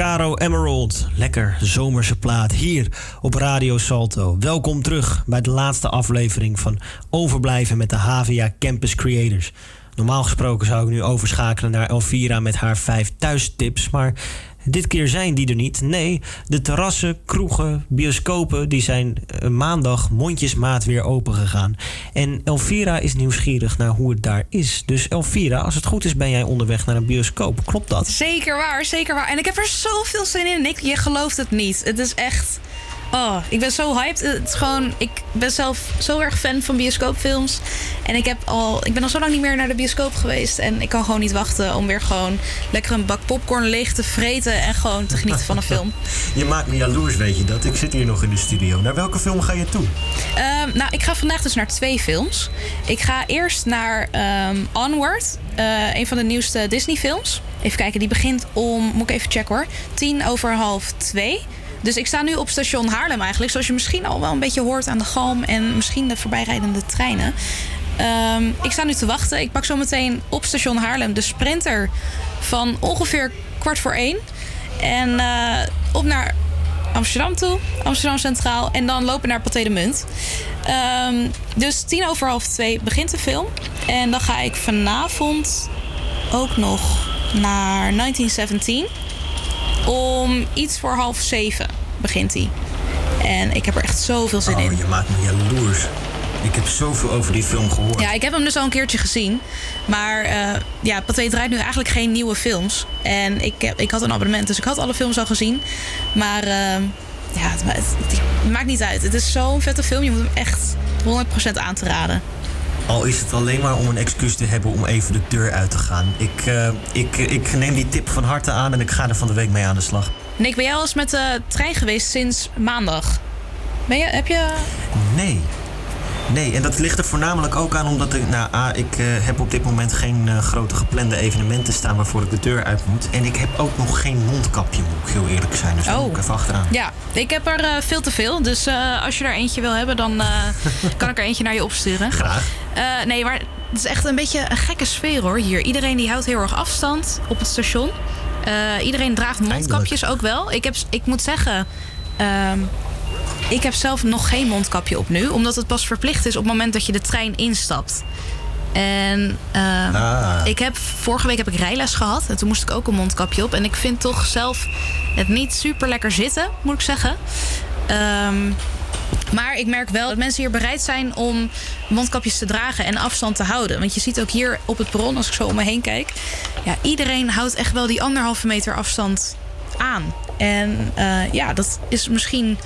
Caro Emerald. Lekker zomerse plaat hier op Radio Salto. Welkom terug bij de laatste aflevering van Overblijven met de HVA Campus Creators. Normaal gesproken zou ik nu overschakelen naar Elvira met haar vijf thuistips, maar dit keer zijn die er niet. Nee, de terrassen, kroegen, bioscopen die zijn eh, maandag mondjesmaat weer open gegaan. En Elvira is nieuwsgierig naar hoe het daar is. Dus Elvira, als het goed is ben jij onderweg naar een bioscoop. Klopt dat? Zeker waar, zeker waar. En ik heb er zoveel zin in, Nick. Je gelooft het niet. Het is echt... Oh, ik ben zo hyped. Het is gewoon... Ik ben zelf zo erg fan van bioscoopfilms. En ik, heb al, ik ben al zo lang niet meer naar de bioscoop geweest. En ik kan gewoon niet wachten om weer gewoon lekker een bak popcorn leeg te vreten. En gewoon te genieten van een film. Je maakt me jaloers, weet je dat? Ik zit hier nog in de studio. Naar welke film ga je toe? Ehm, nou, ik ga vandaag dus naar twee films. Ik ga eerst naar ehm, Onward, eh, een van de nieuwste Disney-films. Even kijken, die begint om, moet ik even checken hoor, tien over half twee. Dus ik sta nu op station Haarlem eigenlijk, zoals je misschien al wel een beetje hoort aan de galm en misschien de voorbijrijdende treinen. Ehm, ik sta nu te wachten. Ik pak zo meteen op station Haarlem de sprinter van ongeveer kwart voor één. En eh, op naar Amsterdam toe, Amsterdam Centraal. En dan lopen naar Pathé de Munt. Ehm, dus tien over half twee begint de film. En dan ga ik vanavond ook nog naar 1917. Om iets voor half zeven begint hij. En ik heb er echt zoveel zin in. Oh, je maakt me jaloers. Ik heb zoveel over die film gehoord. Ja, ik heb hem dus al een keertje gezien. Maar eh ja, Pathé draait nu eigenlijk geen nieuwe films. En ik, heb, ik had een abonnement, dus ik had alle films al gezien. Maar eh, ja, het- het maakt niet uit. Het is zo'n vette film. Je moet hem echt 100% aan te raden. Al is het alleen maar om een excuus te hebben om even de deur uit te gaan. Ik, eh, ik, ik neem die tip van harte aan en ik ga er van de week mee aan de slag. Nick, ben jij al eens met de trein geweest sinds maandag? Ben je, heb je... Nee. Nee, en dat ligt er voornamelijk ook aan omdat ik, nou, A, ik eh, heb op dit moment geen eh, grote geplande evenementen staan waarvoor ik de deur uit moet. En ik heb ook nog geen mondkapje, moet ik heel eerlijk zijn. Dus daar Oh. moet ik even achteraan. Ja, ik heb er eh, veel te veel. Dus als je er eentje wil hebben, dan kan ik er eentje naar je opsturen. Graag. Nee, maar het is echt een beetje een gekke sfeer hoor hier. Iedereen die houdt heel erg afstand op het station. Iedereen draagt mondkapjes ook wel. Ik, heb, ik moet zeggen, ehm, ik heb zelf nog geen mondkapje op nu. Omdat het pas verplicht is op het moment dat je de trein instapt. En ehm, Ah. ik heb, vorige week heb ik rijles gehad. En toen moest ik ook een mondkapje op. En ik vind toch zelf het niet super lekker zitten, moet ik zeggen. Ehm, maar ik merk wel dat mensen hier bereid zijn om mondkapjes te dragen en afstand te houden. Want je ziet ook hier op het perron, als ik zo om me heen kijk. Ja, iedereen houdt echt wel die anderhalve meter afstand aan. En eh, ja, dat is misschien.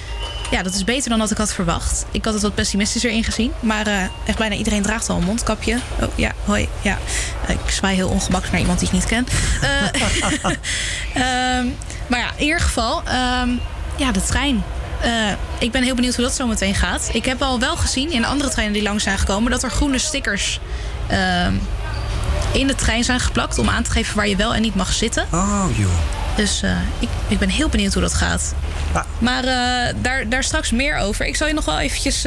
Ja, dat is beter dan dat ik had verwacht. Ik had het wat pessimistischer ingezien. Maar eh, echt bijna iedereen draagt al een mondkapje. Oh ja, hoi. Ja. Eh, ik zwaai heel ongemakkelijk naar iemand die ik niet ken. Eh, Ehm, maar ja, in ieder geval, ehm, ja, de trein. Ik ben heel benieuwd hoe dat zo meteen gaat. Ik heb al wel gezien in andere treinen die langs zijn gekomen dat er groene stickers ehm, in de trein zijn geplakt om aan te geven waar je wel en niet mag zitten. Oh joh. Dus eh, ik, ik ben heel benieuwd hoe dat gaat. Maar eh, daar, daar straks meer over. Ik zal je nog wel eventjes.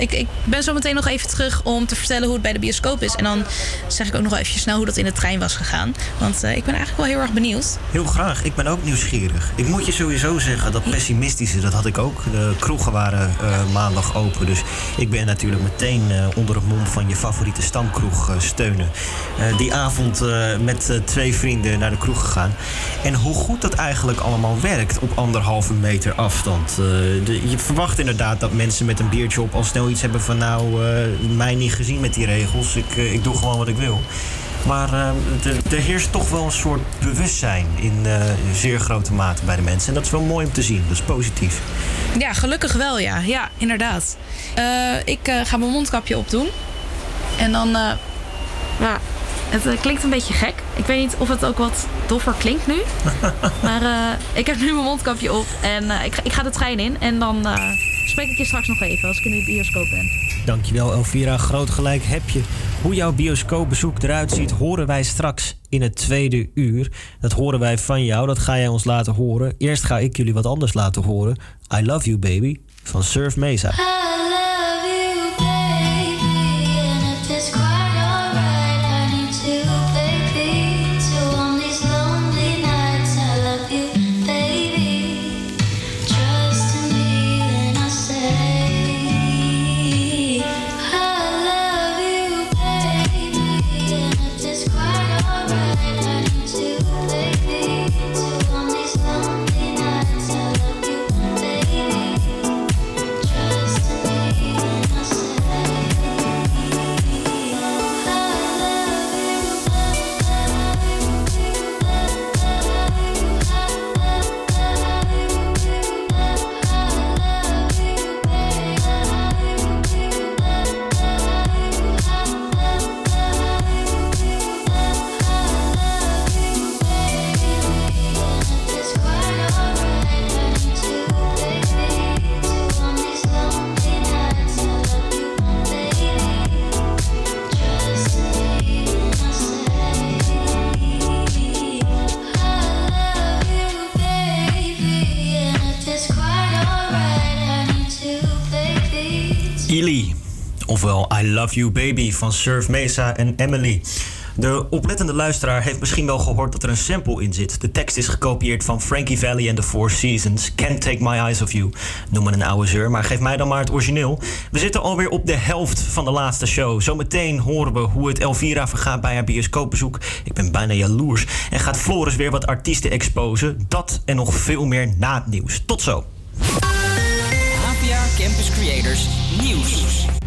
Ik, ik ben zo meteen nog even terug om te vertellen hoe het bij de bioscoop is. En dan zeg ik ook nog wel eventjes snel hoe dat in de trein was gegaan. Want eh, ik ben eigenlijk wel heel erg benieuwd. Heel graag. Ik ben ook nieuwsgierig. Ik moet je sowieso zeggen, dat pessimistische, dat had ik ook. De kroegen waren eh, maandag open. Dus ik ben natuurlijk meteen eh, onder het mom van je favoriete stamkroeg steunen. Die avond met twee vrienden naar de kroeg gegaan. En hoe goed dat eigenlijk allemaal werkt op anderhalve meter afstand. De- je verwacht inderdaad dat mensen met een biertje op al snel iets hebben van... nou, eh, mij niet gezien met die regels. Ik, eh, ik doe gewoon wat ik wil. Maar eh, er- er heerst toch wel een soort bewustzijn in zeer grote mate bij de mensen. En dat is wel mooi om te zien. Dat is positief. Ja, gelukkig wel, ja. Ja, inderdaad. Ik ga mijn mondkapje opdoen. En dan... ja, het eh, klinkt een beetje gek. Ik weet niet of het ook wat doffer klinkt nu. maar eh, ik heb nu mijn mondkapje op. En eh, ik, ga- ik ga de trein in. En dan eh, spreek ik je straks nog even als ik in de bioscoop ben. Dankjewel Elvira, groot gelijk heb je. Hoe jouw bioscoopbezoek eruit ziet, horen wij straks in het tweede uur. Dat horen wij van jou, dat ga jij ons laten horen. Eerst ga ik jullie wat anders laten horen. I Love You Baby van Surf Mesa. Love You Baby van Surf Mesa en Emily. De oplettende luisteraar heeft misschien wel gehoord dat er een sample in zit. De tekst is gekopieerd van Frankie Valli and the Four Seasons. Can't Take My Eyes Off You. Noem me een oude zeur, maar geef mij dan maar het origineel. We zitten alweer op de helft van de laatste show. Zometeen horen we hoe het Elvira vergaat bij haar bioscoopbezoek. Ik ben bijna jaloers. En gaat Floris weer wat artiesten exposen. Dat en nog veel meer na het nieuws. Tot zo. APA Campus Creators Nieuws.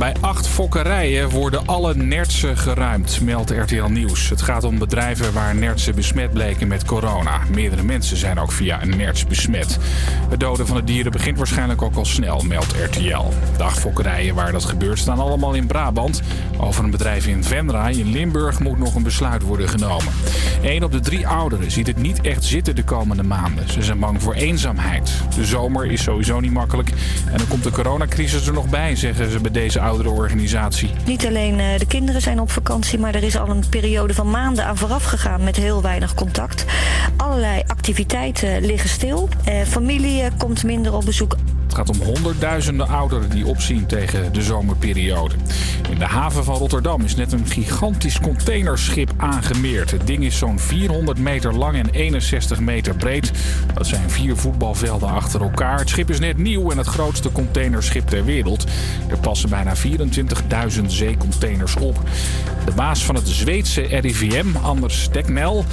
Bij acht fokkerijen worden alle nertsen geruimd, meldt RTL Nieuws. Het gaat om bedrijven waar nertsen besmet bleken met corona. Meerdere mensen zijn ook via een nerts besmet. Het doden van de dieren begint waarschijnlijk ook al snel, meldt RTL. De acht fokkerijen waar dat gebeurt staan allemaal in Brabant. Over een bedrijf in Venray in Limburg moet nog een besluit worden genomen. Eén op de drie ouderen ziet het niet echt zitten de komende maanden. Ze zijn bang voor eenzaamheid. De zomer is sowieso niet makkelijk. En dan komt de coronacrisis er nog bij, zeggen ze bij deze oudere organisatie. Niet alleen eh, de kinderen zijn op vakantie, maar er is al een periode van maanden aan vooraf gegaan met heel weinig contact. Allerlei activiteiten liggen stil. Eh, familie komt minder op bezoek. Het gaat om honderdduizenden ouderen die opzien tegen de zomerperiode. In de haven van Rotterdam is net een gigantisch containerschip aangemeerd. Het ding is zo'n 400 meter lang en 61 meter breed. Dat zijn vier voetbalvelden achter elkaar. Het schip is net nieuw en het grootste containerschip ter wereld. Er passen bijna 24.000 zeecontainers op. De baas van het Zweedse RIVM, Anders Tegnell,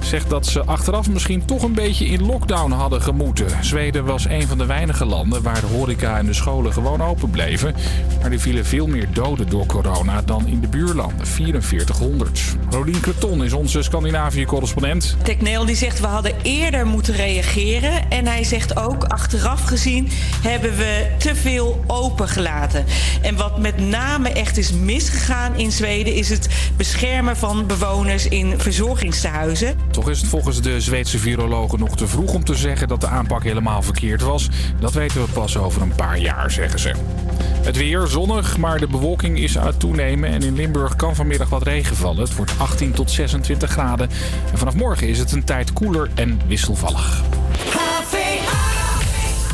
zegt dat ze achteraf misschien toch een beetje in lockdown hadden gemoeten. Zweden was een van de weinige landen waar de horeca en de scholen gewoon open bleven. Maar er vielen veel meer doden door corona dan in de buurlanden, 4400. Rolien Creton is onze Scandinavië-correspondent. Tekneel die zegt we hadden eerder moeten reageren. En hij zegt ook achteraf gezien hebben we te veel opengelaten. En wat met name echt is misgegaan in Zweden is het beschermen van bewoners in verzorgingstehuizen. Toch is het volgens de Zweedse virologen nog te vroeg om te zeggen dat de aanpak helemaal verkeerd was. Dat weten we pas over een paar jaar, zeggen ze. Het weer zonnig, maar de bewolking is aan het toenemen en in Limburg kan vanmiddag wat regen vallen. Het wordt 18 tot 26 graden. En vanaf morgen is het een tijd koeler en wisselvallig.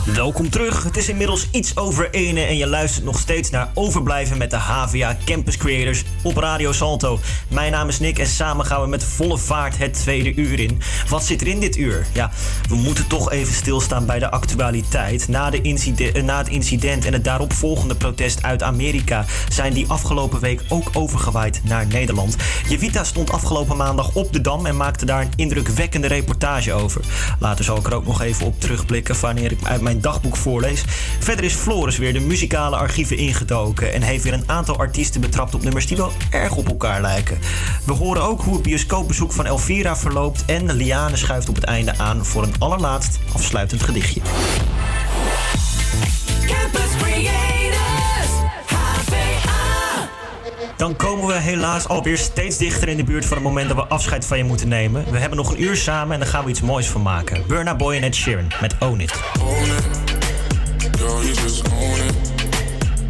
Welkom terug. Het is inmiddels iets over ene en je luistert nog steeds naar Overblijven met de HVA Campus Creators op Radio Salto. Mijn naam is Nick en samen gaan we met volle vaart het tweede uur in. Wat zit er in dit uur? Ja, we moeten toch even stilstaan bij de actualiteit. Na, de eh, na het incident en het daaropvolgende protest uit Amerika zijn die afgelopen week ook overgewaaid naar Nederland. Jevita stond afgelopen maandag op de Dam en maakte daar een indrukwekkende reportage over. Later zal ik er ook nog even op terugblikken wanneer ik uit mijn dagboek voorlees. Verder is Floris weer de muzikale archieven ingedoken en heeft weer een aantal artiesten betrapt op nummers die wel erg op elkaar lijken. We horen ook hoe het bioscoopbezoek van Elvira verloopt en Liane schuift op het einde aan voor een allerlaatst afsluitend gedichtje. Dan komen we helaas alweer steeds dichter in de buurt van het moment dat we afscheid van je moeten nemen. We hebben nog een uur samen en daar gaan we iets moois van maken. Burna Boy en Ed Sheeran met Own It. Girl, you just own it.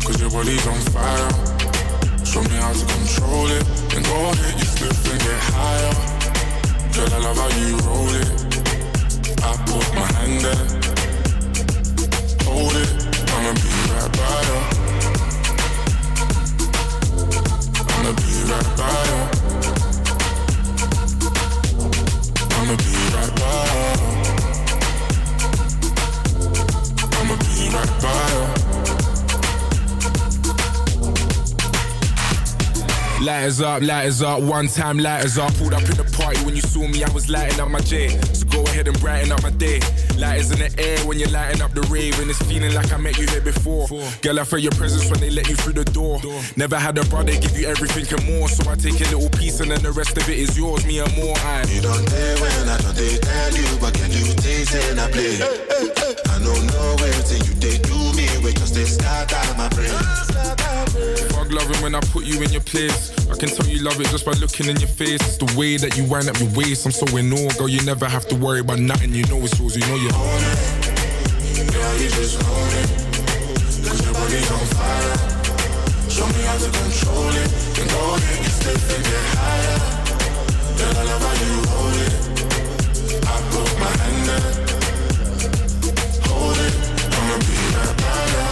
Cause your body's on fire. Show me how to control it. And go ahead, you slip and get higher. Girl, I love how you roll it. I put my hand there. Hold it. I'ma be right by you. I'ma be right by you. I'ma be right by. Lighters up, lighters up, one time lighters up. Pulled up in the party when you saw me, I was lighting up my J. So go ahead and brighten up my day. Lighters in the air when you're lighting up the rave, and it's feeling like I met you here before. Girl, I felt your presence when they let you through the door. Never had a brother give you everything and more, so I take a little piece and then the rest of it is yours, me and more. I. You don't dare when I don't they tell you, but can you taste and I play? I don't know everything you they do me, we just they start out my brain. Fuck loving when I put you in your place. I can tell you love it just by looking in your face. It's the way that you wind up your waist. I'm so in awe, girl. You never have to worry about nothing. You know it's yours. You know you own it. Girl, you just own it. Cause your body's on fire. Show me how to control it. And go ahead, you slip and get higher. Girl, I love how you roll it. I put my hand there. Hold it. I'ma love right now.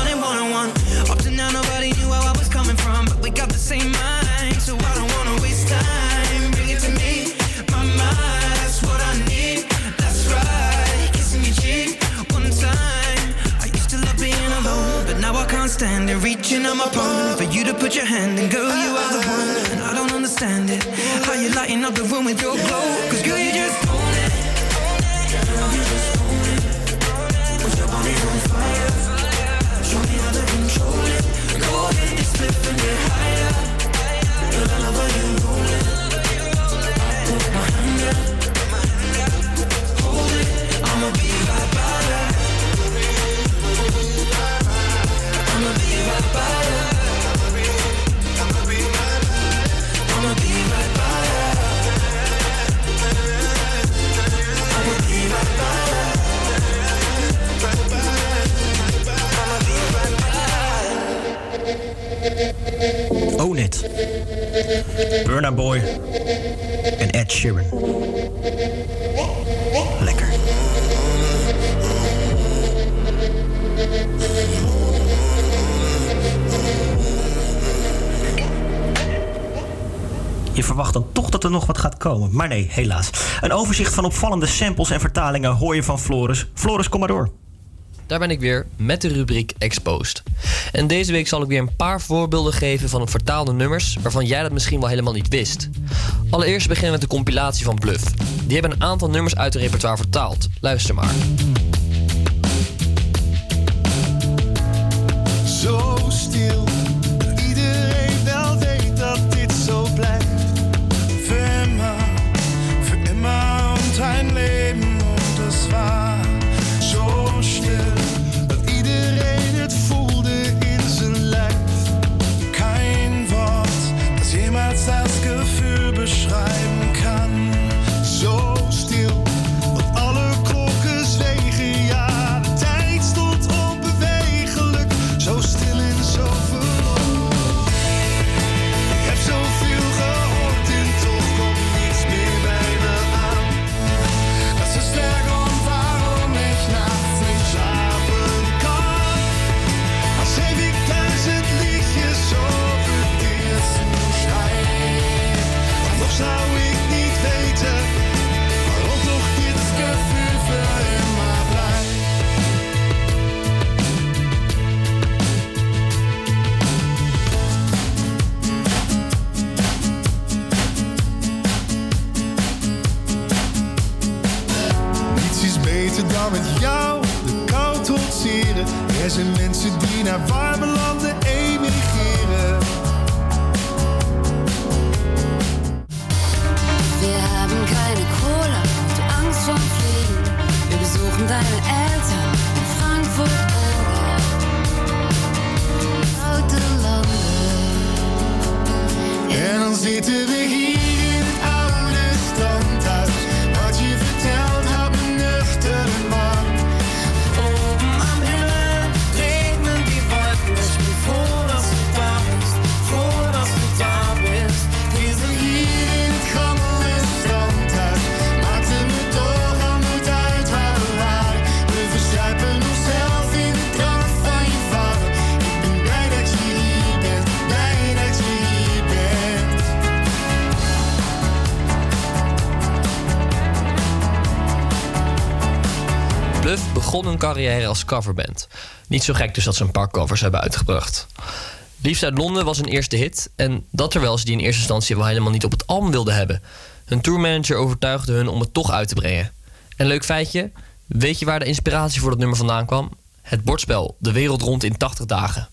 now I can't stand it. Reaching on my palm for you to put your hand in, girl, you are the one, and I don't understand it. How you lighting up the room with your glow? Cause girl, you just own it. Girl, you just own it. Put your body on fire. Show me how to control it. Go and get higher. I'ma be right by Own It. Burna Boy en Ed Sheeran. Lekker. Je verwacht dan toch dat er nog wat gaat komen. Maar nee, helaas. Een overzicht van opvallende samples en vertalingen hoor je van Floris. Floris, kom maar door. Daar ben ik weer met de rubriek Exposed. En deze week zal ik weer een paar voorbeelden geven van vertaalde nummers waarvan jij dat misschien wel helemaal niet wist. Allereerst beginnen we met de compilatie van Bluff. Die hebben een aantal nummers uit het repertoire vertaald. Luister maar. Carrière als coverband. Niet zo gek dus dat ze een paar covers hebben uitgebracht. Liefst uit Londen was hun eerste hit. En dat terwijl ze die in eerste instantie wel helemaal niet op het album wilden hebben. Hun tourmanager overtuigde hun om het toch uit te brengen. En leuk feitje, weet je waar de inspiratie voor dat nummer vandaan kwam? Het bordspel De Wereld Rond in 80 Dagen.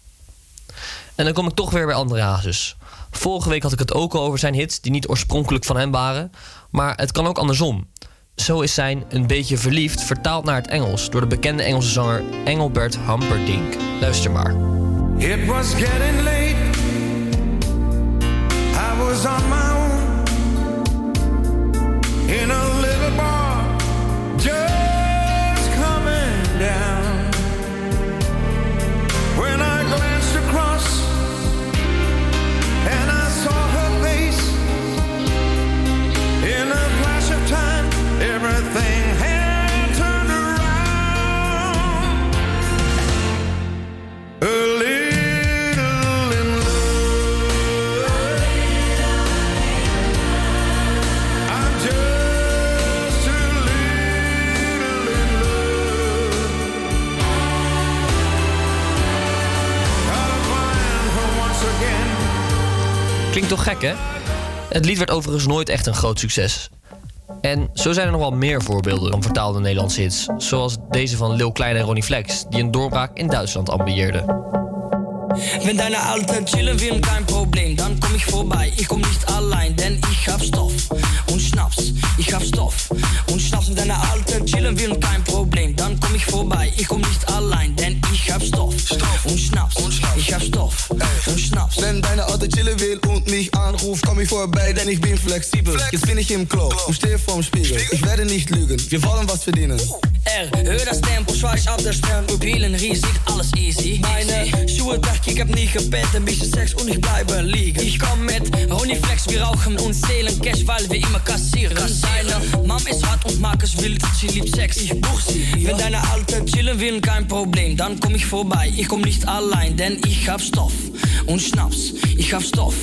En dan kom ik toch weer bij André Hazes. Vorige week had ik het ook al over zijn hits die niet oorspronkelijk van hem waren. Maar het kan ook andersom. Zo is zijn Een beetje verliefd vertaald naar het Engels door de bekende Engelse zanger Engelbert Humperdinck. Luister maar. It was getting late. I was on my Toch gek, hè? Het lied werd overigens nooit echt een groot succes. En zo zijn er nog wel meer voorbeelden van vertaalde Nederlandse hits. Zoals deze van Lil Klein en Ronnie Flex, die een doorbraak in Duitsland ambieerden. Wenn deine Alte chillen will, kein Problem, dann komm ich vorbei. Ich komm nicht allein, denn ich hab Stoff und Schnaps. Ich hab Stoff und Schnaps. Wenn deine Alte chillen will, kein Problem, dann komm ich vorbei. Ich komm nicht allein, denn ich hab Stoff und Schnaps. Ich hab Stoff und Schnaps. Wenn deine Alte chillen will und mich anruft, komm ich vorbei, denn ich bin flexibel. Jetzt bin ich im Klo und stehe vorm Spiegel. Ich werde nicht lügen, wir wollen was verdienen. R, hör das Tempo, schweiß auf der Stern. Mobilen riesig, alles easy. Meine Schuhe, dacht ich hab nie gepennt, ein bisschen Sex und ich bleibe liegen. Ich komm mit Ronnie Flex, wir rauchen und zählen Cash, weil wir immer kassieren. Deine Mom ist hart und mag es wild, sie Sex, ich buch. Wenn deine Alte chillen will, kein Problem, dann komm ich vorbei. Ich komm nicht allein, denn ich hab Stoff und Schnaps. Ich hab Stoff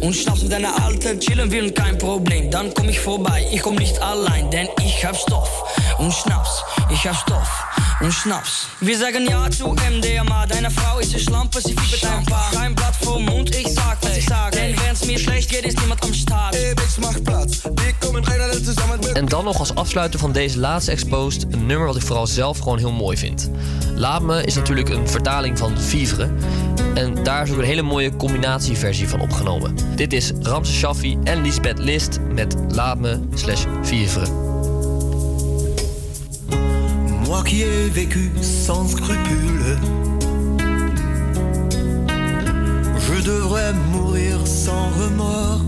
und Schnaps. Wenn deine Alte chillen will, kein Problem, dann komm ich vorbei. Ich komm nicht allein, denn ich hab Stoff und Schnaps. Ich hab Stoff und Schnaps. Wir sagen ja zu MDMA, deine Frau ist eine Schlampe, sie fiebert ein paar. Kein Blatt vor Mund, ich sag, was ich sag. Denn wenn's mir schlecht geht, ist niemand am Start. Hey, Bitch, mach Platz. Wir kommen rein alle zusammen mit. En dan nog als afsluiter van deze laatste Exposed een nummer wat ik vooral zelf gewoon heel mooi vind. Laat me is natuurlijk een vertaling van vivre. En daar is ook een hele mooie combinatieversie van opgenomen. Dit is Ramse Shaffi en Lisbeth List met Laat me slash vivre. Qui ai vécu sans scrupule, je devrais mourir sans remords.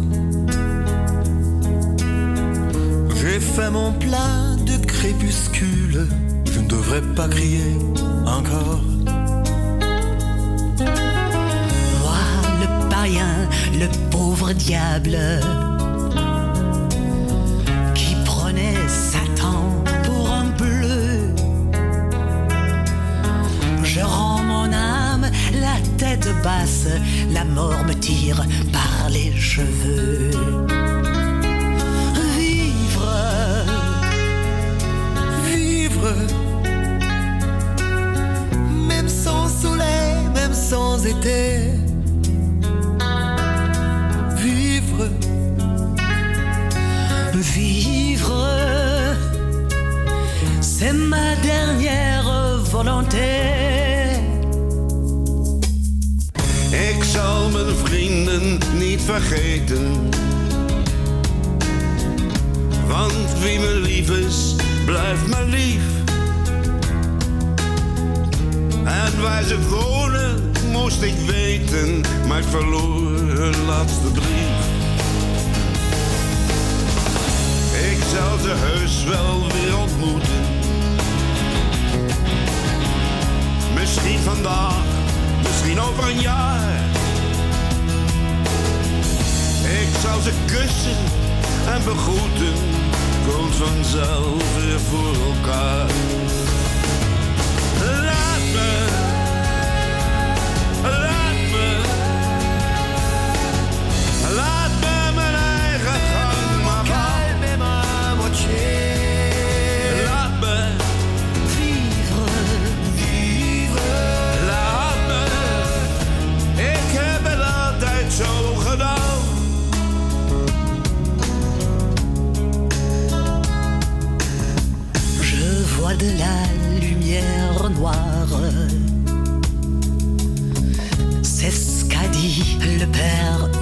J'ai fait mon plat de crépuscule, je ne devrais pas crier encore. Moi, le païen, le pauvre diable, basse, la mort me tire par les cheveux. Vivre, vivre, même sans soleil, même sans été. Vivre, Vivre, c'est ma dernière volonté. Zal mijn vrienden niet vergeten. Want wie me lief is, blijft me lief. En waar ze wonen, moest ik weten, maar ik verloor hun laatste brief. Ik zal ze heus wel weer ontmoeten. Misschien vandaag, misschien over een jaar. Ik zal ze kussen en begroeten, komt vanzelf weer voor elkaar.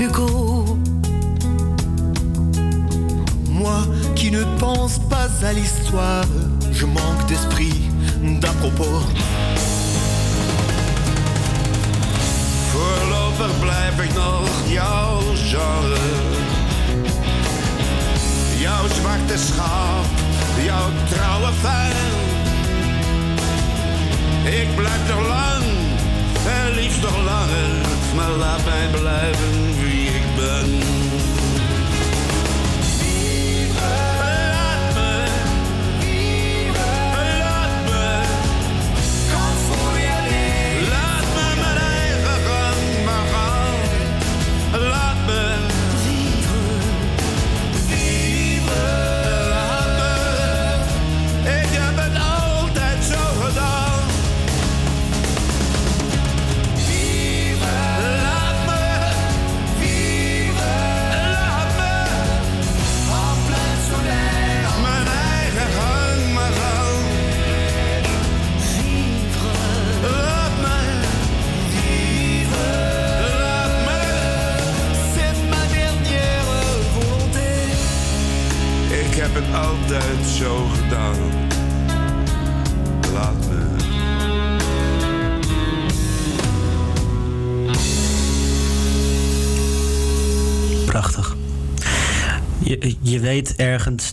Hugo. moi qui ne pense pas à l'histoire, je manque d'esprit, d'à propos. Voorlopig blijf ik nog jouw genre. Jouw zwarte schaap, jouw trouwe fan. Ik blijf nog lang, en liefst nog langer. Maar laat mij blijven wie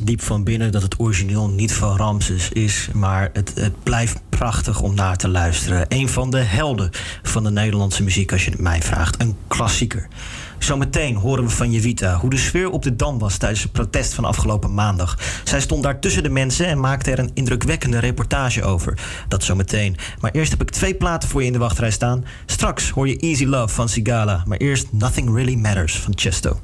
diep van binnen dat het origineel niet van Ramses is. Maar het, het blijft prachtig om naar te luisteren. Een van de helden van de Nederlandse muziek, als je het mij vraagt. Een klassieker. Zometeen horen we van Jevita hoe de sfeer op de Dam was tijdens het protest van afgelopen maandag. Zij stond daar tussen de mensen en maakte er een indrukwekkende reportage over. Dat zometeen. Maar eerst heb ik twee platen voor je in de wachtrij staan. Straks hoor je Easy Love van Sigala. Maar eerst Nothing Really Matters van Chesto.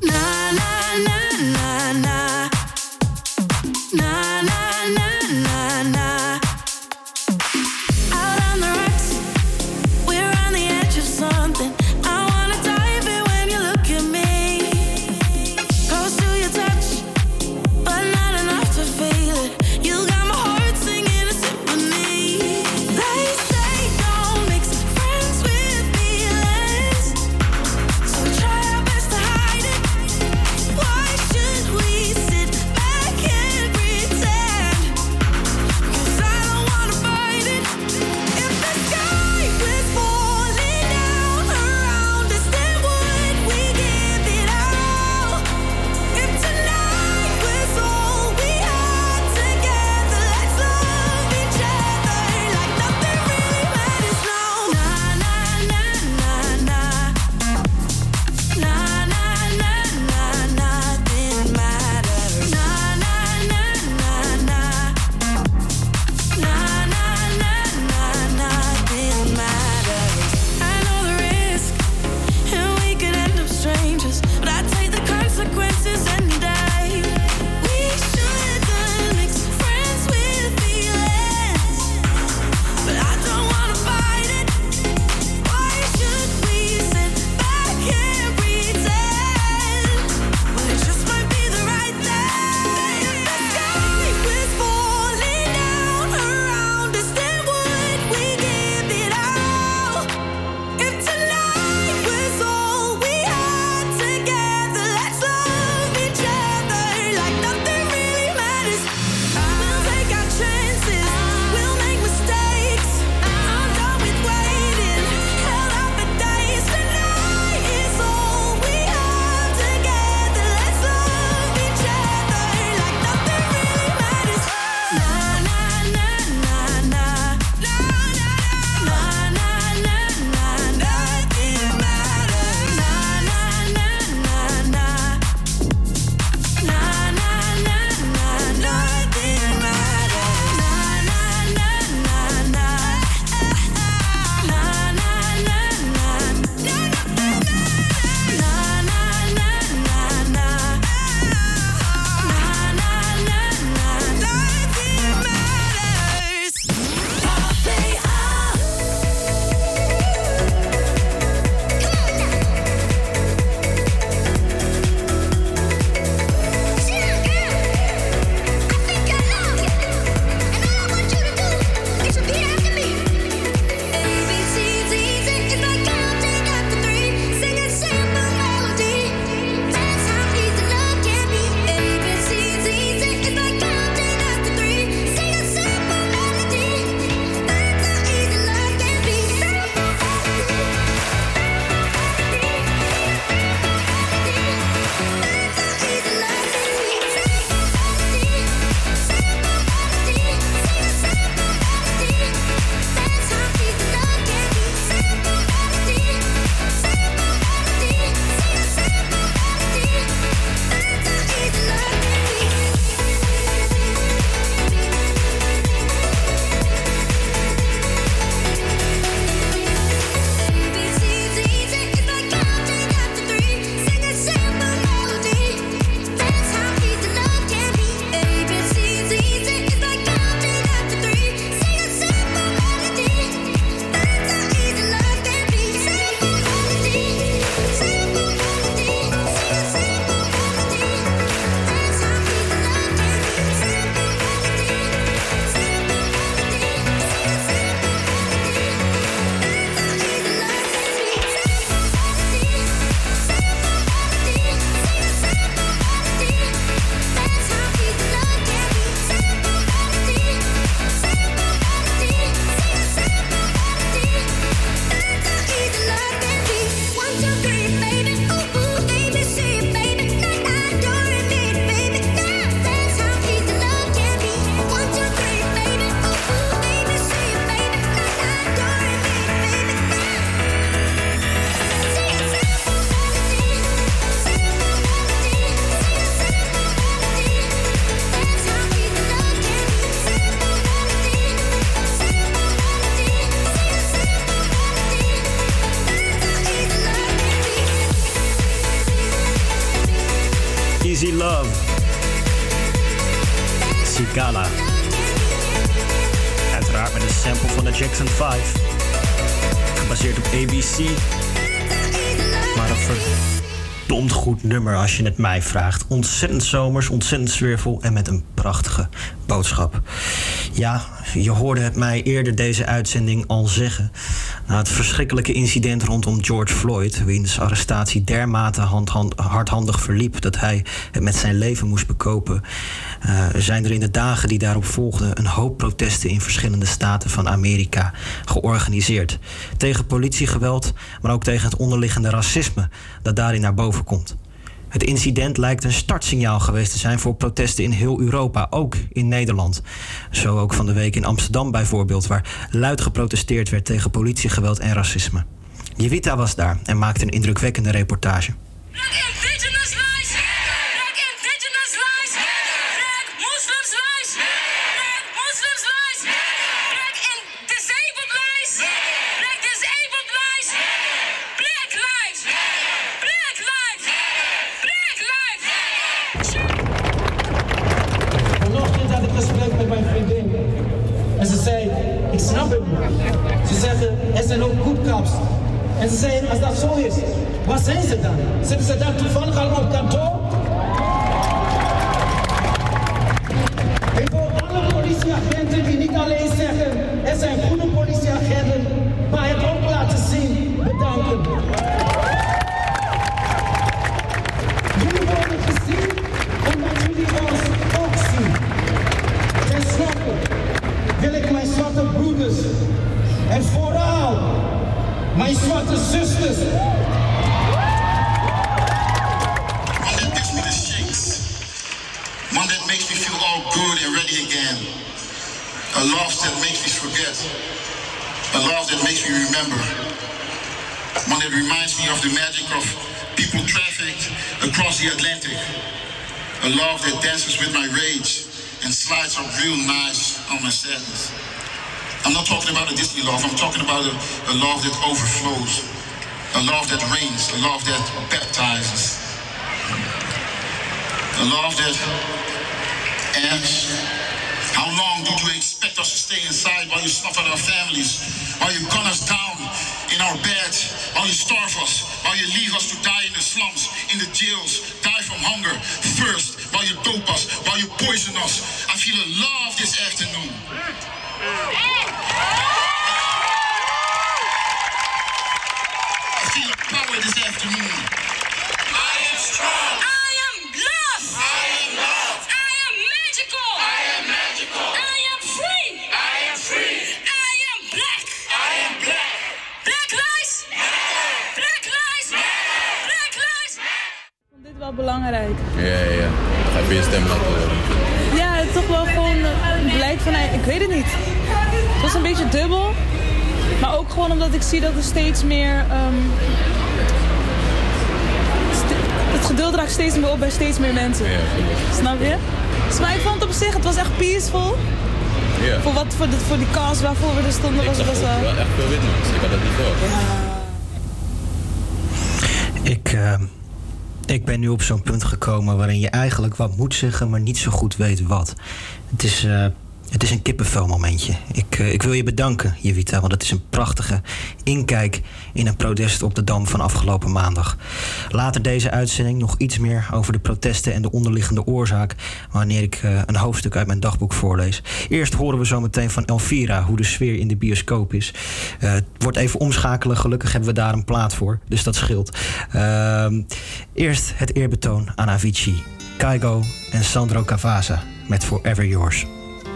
Als je het mij vraagt. Ontzettend zomers, ontzettend sfeervol en met een prachtige boodschap. Ja, je hoorde het mij eerder deze uitzending al zeggen. Na het verschrikkelijke incident rondom George Floyd, wiens arrestatie dermate hardhandig verliep dat hij het met zijn leven moest bekopen, eh, zijn er in de dagen die daarop volgden een hoop protesten in verschillende staten van Amerika georganiseerd. Tegen politiegeweld, maar ook tegen het onderliggende racisme dat daarin naar boven komt. Het incident lijkt een startsignaal geweest te zijn voor protesten in heel Europa, ook in Nederland. Zo ook van de week in Amsterdam bijvoorbeeld, waar luid geprotesteerd werd tegen politiegeweld en racisme. Jevita was daar en maakte een indrukwekkende reportage. Niet. Ze zeggen, er zijn ook koepkaps. En ze zei, als dat zo is, waar zijn ze dan? Zitten ze dan toevallig al op kantoor? Ik wil alle politieagenten die niet alleen zwarte broeders en vooral mijn zwarte zusters. One that makes me feel all good and ready again. A love that makes me forget. A love that makes me remember. One that reminds me of the magic of people trafficked across the Atlantic. A love that dances with my rage and slides up real nice on my sadness. I'm not talking about a Disney love, I'm talking about a, a love that overflows. A love that rains, a love that baptizes. A love that ends. How long did you expect us to stay inside while you snuff our families? While you gun us down in our beds? While you starve us? While you leave us to die in the slums, in the jails, die from hunger, thirst? While you dope us? While you poison us? I feel a love this afternoon. I feel a power this afternoon. I am strong. I am love! I am love. I am magical! I am magical. I am free! I am free. I am black! I am black. Black lives! Black lives! Black lives! dit wel belangrijk. Ja, ja, ja. Ga je stem laten horen. Ja, het is toch wel gewoon blijk van, ik weet het niet. Een beetje dubbel. Maar ook gewoon omdat ik zie dat er steeds meer... ehm, het geduld raakt steeds meer op bij steeds meer mensen. Snap je? Dus maar ik vond het op zich, het was echt peaceful. Ja. Voor, wat, voor, de, voor die cause waarvoor we er stonden Ik was het best ook wel... wel echt veel witmans. Ik had dat niet door. Ik, eh, ik ben nu op zo'n punt gekomen waarin je eigenlijk wat moet zeggen, maar niet zo goed weet wat. Het is, eh, het is een kippenvel momentje. Ik, eh, ik wil je bedanken, Jevita, want het is een prachtige inkijk in een protest op de Dam van afgelopen maandag. Later deze uitzending nog iets meer over de protesten en de onderliggende oorzaak, wanneer ik eh, een hoofdstuk uit mijn dagboek voorlees. Eerst horen we zo meteen van Elvira hoe de sfeer in de bioscoop is. Eh, het wordt even omschakelen, gelukkig hebben we daar een plaat voor, dus dat scheelt. Eerst het eerbetoon aan Avicii, Kaigo en Sandro Cavazza met Forever Yours.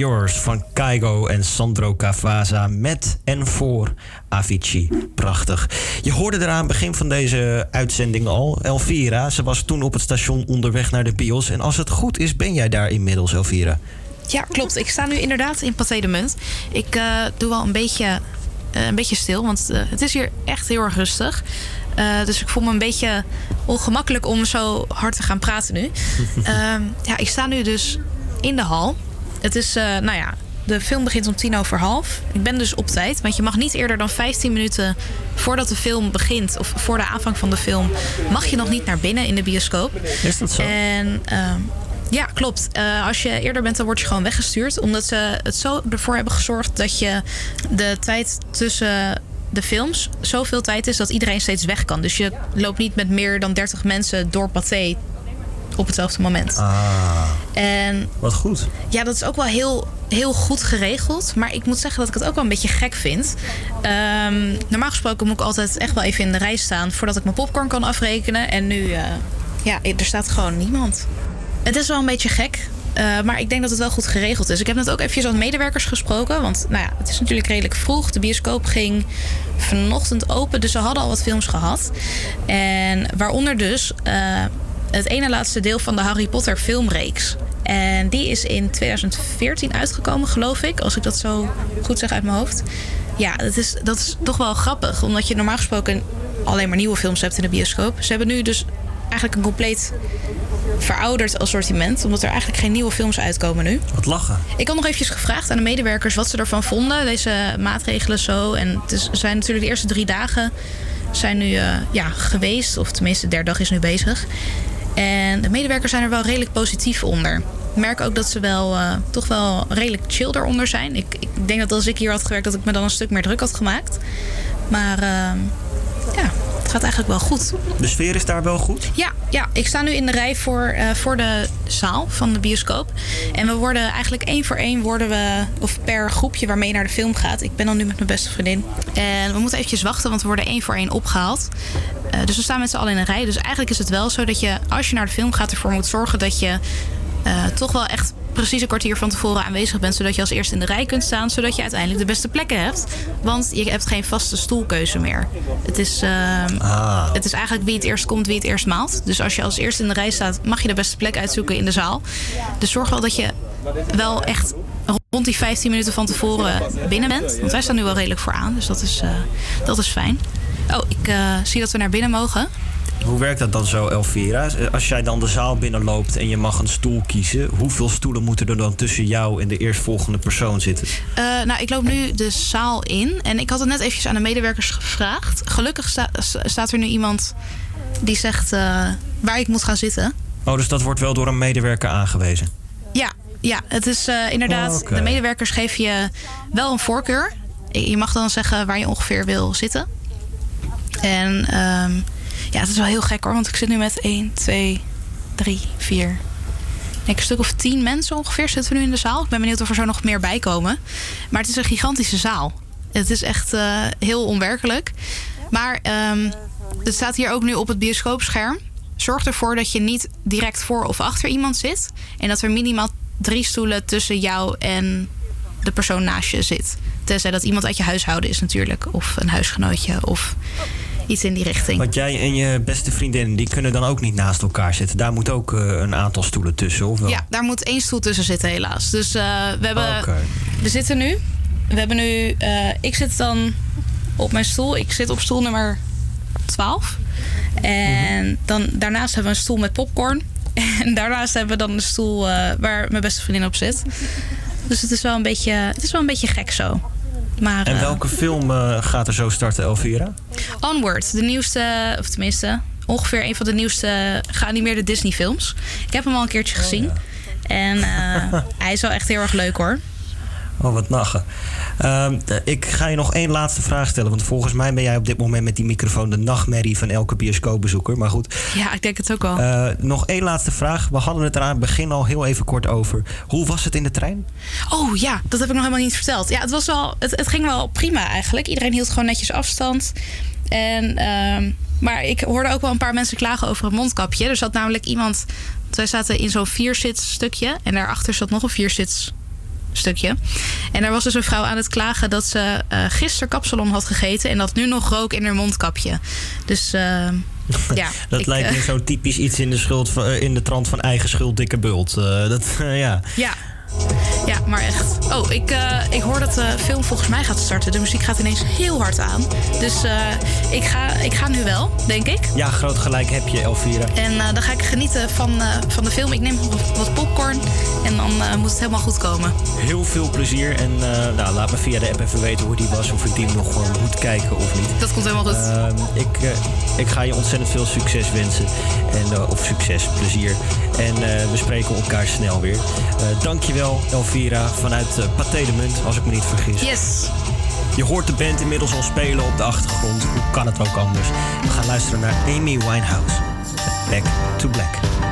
Yours van Kaigo en Sandro Cavazza met en voor Avicii. Prachtig. Je hoorde er aan het begin van deze uitzending al, Elvira. Ze was toen op het station onderweg naar de bios. En als het goed is, ben jij daar inmiddels, Elvira. Ja, klopt. Ik sta nu inderdaad in Pathé de Munt. Ik eh, doe wel een beetje, eh, een beetje stil, want eh, het is hier echt heel erg rustig. Dus ik voel me een beetje ongemakkelijk om zo hard te gaan praten nu. Ehm, ja, ik sta nu dus in de hal. Het is, eh, nou ja, de film begint om tien over half. Ik ben dus op tijd, want je mag niet eerder dan 15 minuten voordat de film begint, of voor de aanvang van de film, mag je nog niet naar binnen in de bioscoop. Is dat zo? En ehm, ja, klopt. Eh, als je eerder bent, dan word je gewoon weggestuurd. Omdat ze het zo ervoor hebben gezorgd dat je de tijd tussen de films zoveel tijd is dat iedereen steeds weg kan. Dus je loopt niet met meer dan 30 mensen door Pathé op hetzelfde moment. Ah, En wat goed. ja, dat is ook wel heel, heel goed geregeld. Maar ik moet zeggen dat ik het ook wel een beetje gek vind. Ehm, normaal gesproken moet ik altijd echt wel even in de rij staan voordat ik mijn popcorn kan afrekenen. En nu, eh, ja, er staat gewoon niemand. Het is wel een beetje gek. eh, maar ik denk dat het wel goed geregeld is. Ik heb net ook eventjes aan medewerkers gesproken. Want nou ja, het is natuurlijk redelijk vroeg. De bioscoop ging vanochtend open. Dus ze hadden al wat films gehad. En waaronder dus eh, het ene laatste deel van de Harry Potter filmreeks. En die is in 2014 uitgekomen, geloof ik. Als ik dat zo goed zeg uit mijn hoofd. Ja, dat is, dat is toch wel grappig. Omdat je normaal gesproken alleen maar nieuwe films hebt in de bioscoop. Ze hebben nu dus eigenlijk een compleet verouderd assortiment. Omdat er eigenlijk geen nieuwe films uitkomen nu. Wat lachen. Ik had nog eventjes gevraagd aan de medewerkers wat ze ervan vonden. Deze maatregelen zo. En het is, zijn natuurlijk de eerste drie dagen zijn nu eh, ja, geweest. Of tenminste, de derde dag is nu bezig. En de medewerkers zijn er wel redelijk positief onder. Ik merk ook dat ze wel eh, toch wel redelijk chill eronder zijn. Ik, ik denk dat als ik hier had gewerkt, dat ik me dan een stuk meer druk had gemaakt. Maar eh, ja, het gaat eigenlijk wel goed. De sfeer is daar wel goed? Ja, ja, ik sta nu in de rij voor, eh, voor de zaal van de bioscoop. En we worden eigenlijk één voor één worden we, of per groepje waarmee je naar de film gaat. Ik ben dan nu met mijn beste vriendin. En we moeten eventjes wachten, want we worden één voor één opgehaald. Eh, dus we staan met z'n allen in een rij. Dus eigenlijk is het wel zo dat je, als je naar de film gaat, ervoor moet zorgen dat je eh, toch wel echt precies een kwartier van tevoren aanwezig bent. Zodat je als eerste in de rij kunt staan. Zodat je uiteindelijk de beste plekken hebt. Want je hebt geen vaste stoelkeuze meer. Het is, ehm, Ah. het is eigenlijk wie het eerst komt, wie het eerst maalt. Dus als je als eerste in de rij staat, mag je de beste plek uitzoeken in de zaal. Dus zorg wel dat je wel echt rond die 15 minuten van tevoren binnen bent. Want wij staan nu wel redelijk voor aan. Dus dat is, eh, dat is fijn. Oh, ik eh, zie dat we naar binnen mogen. Hoe werkt dat dan zo, Elvira? Als jij dan de zaal binnenloopt en je mag een stoel kiezen, hoeveel stoelen moeten er dan tussen jou en de eerstvolgende persoon zitten? Eh, nou, ik loop nu de zaal in. En ik had het net eventjes aan de medewerkers gevraagd. Gelukkig sta- sta- staat er nu iemand die zegt eh, waar ik moet gaan zitten. Oh, dus dat wordt wel door een medewerker aangewezen. Ja, ja het is eh, inderdaad. Oh. De medewerkers geven je wel een voorkeur. Je mag dan zeggen waar je ongeveer wil zitten. En ehm, ja, het is wel heel gek hoor. Want ik zit nu met 1, 2, 3, 4. Ik een stuk of 10 mensen ongeveer zitten we nu in de zaal. Ik ben benieuwd of er zo nog meer bij komen. Maar het is een gigantische zaal. Het is echt eh, heel onwerkelijk. Maar ehm, het staat hier ook nu op het bioscoopscherm. Zorg ervoor dat je niet direct voor of achter iemand zit. En dat er minimaal drie stoelen tussen jou en de persoon naast je zit. Tenzij dat iemand uit je huishouden is natuurlijk. Of een huisgenootje of iets in die richting. Want jij en je beste vriendin, die kunnen dan ook niet naast elkaar zitten. Daar moet ook eh, een aantal stoelen tussen, of wel? Ja, daar moet één stoel tussen zitten helaas. Dus eh, we hebben... We zitten nu... We hebben nu... eh, ik zit dan op mijn stoel. Ik zit op stoel nummer 12. En dan, daarnaast hebben we een stoel met popcorn. En daarnaast hebben we dan een stoel waar mijn beste vriendin op zit. Dus het is wel een beetje, het is wel een beetje gek zo. Maar, En eh, welke film eh, gaat er zo starten, Elvira? Onward, de nieuwste, of tenminste, ongeveer een van de nieuwste geanimeerde Disney-films. Ik heb hem al een keertje gezien. En eh, hij is wel echt heel erg leuk hoor. Oh, wat nachen. Ehm, ik ga je nog één laatste vraag stellen. Want volgens mij ben jij op dit moment met die microfoon de nachtmerrie van elke bioscoopbezoeker. Maar goed, Ja, ik denk het ook wel. eh, nog één laatste vraag. We hadden het er aan het begin al heel even kort over. Hoe was het in de trein? Oh ja, dat heb ik nog helemaal niet verteld. Ja, het, was wel, het, het ging wel prima eigenlijk. Iedereen hield gewoon netjes afstand. En, ehm, maar ik hoorde ook wel een paar mensen klagen over een mondkapje. Er zat namelijk iemand... Wij zaten in zo'n vierzits stukje. En daarachter zat nog een vierzits stukje. En daar was dus een vrouw aan het klagen dat ze eh gisteren kapsalon had gegeten... en dat nu nog rook in haar mondkapje. Dus eh, ja. Dat ik, lijkt eh, me zo typisch iets in de, schuld van, in de trant van eigen schuld, dikke bult. Dat, ja. Ja. Ja, maar echt. Oh, ik, eh, ik hoor dat de film volgens mij gaat starten. De muziek gaat ineens heel hard aan. Dus eh, ik, ga, ik ga nu wel, denk ik. ja, groot gelijk heb je, Elvira. En eh, dan ga ik genieten van, van de film. Ik neem wat, popcorn en dan moet het helemaal goed komen. Heel veel plezier. En nou, laat me via de app even weten hoe die was. Of ik die nog moet kijken of niet. Dat komt helemaal goed. Ehm, ik, ik ga je ontzettend veel succes wensen. En, of succes, plezier. En we spreken elkaar snel weer. Eh Elvira, vanuit eh Pathé de Munt, als ik me niet vergis. Yes. Je hoort de band inmiddels al spelen op de achtergrond. Hoe kan het ook anders? We gaan luisteren naar Amy Winehouse. Back to Black.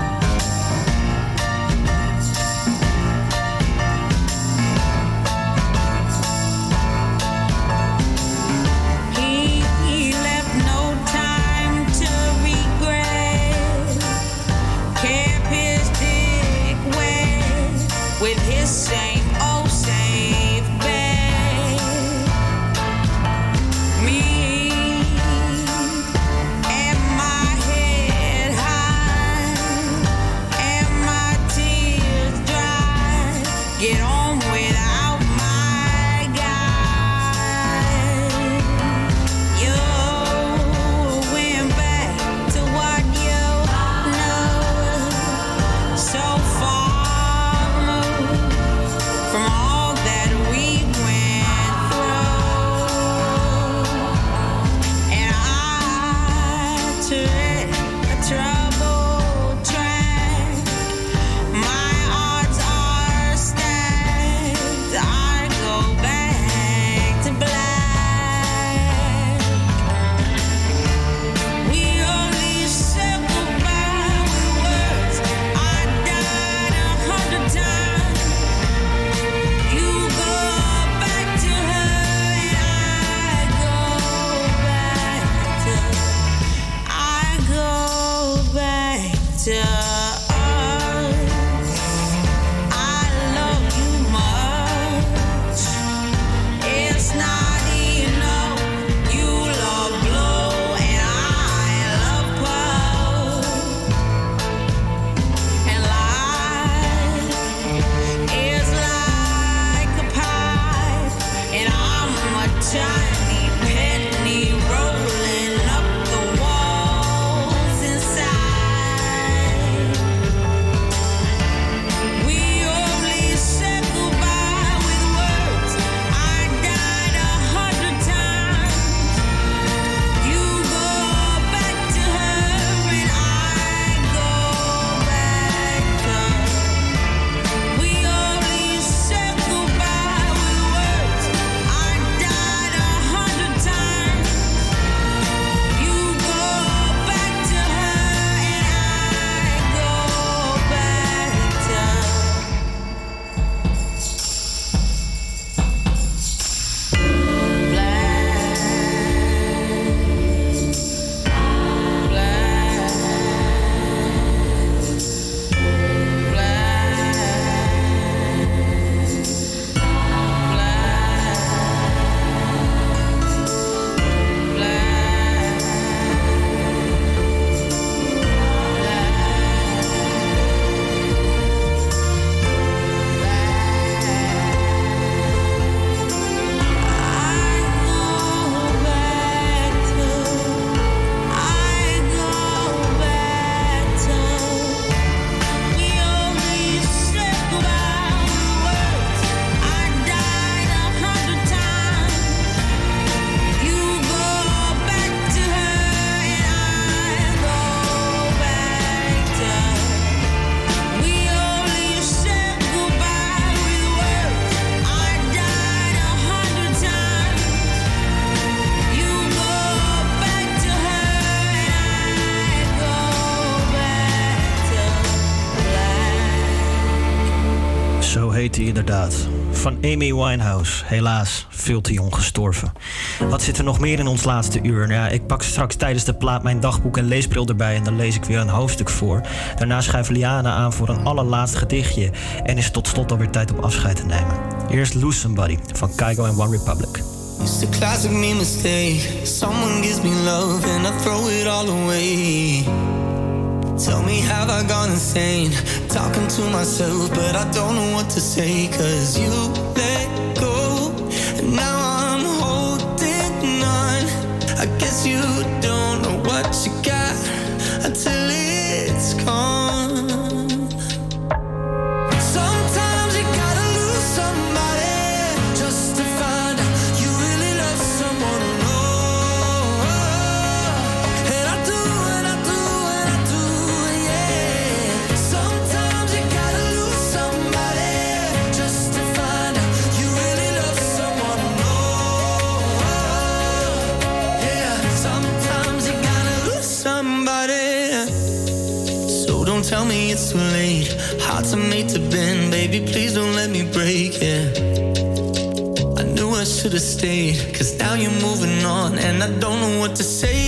Amy Winehouse. Helaas, veel te jong gestorven. Wat zit er nog meer in ons laatste uur? Ja, ik pak straks tijdens de plaat mijn dagboek en leesbril erbij... en dan lees ik weer een hoofdstuk voor. Daarna schuift Liana aan voor een allerlaatst gedichtje... en is tot slot alweer tijd om afscheid te nemen. Eerst Lose Somebody van Kygo en One Republic. It's a classic mistake. Someone gives me love and I throw it all away. Tell me, have I gone insane? Talking to myself, but I don't know what to say. Cause you let go, and now I'm holding on. I guess you Hearts are made to bend, baby. Please don't let me break it. I knew I should have stayed, cause now you're moving on, and I don't know what to say,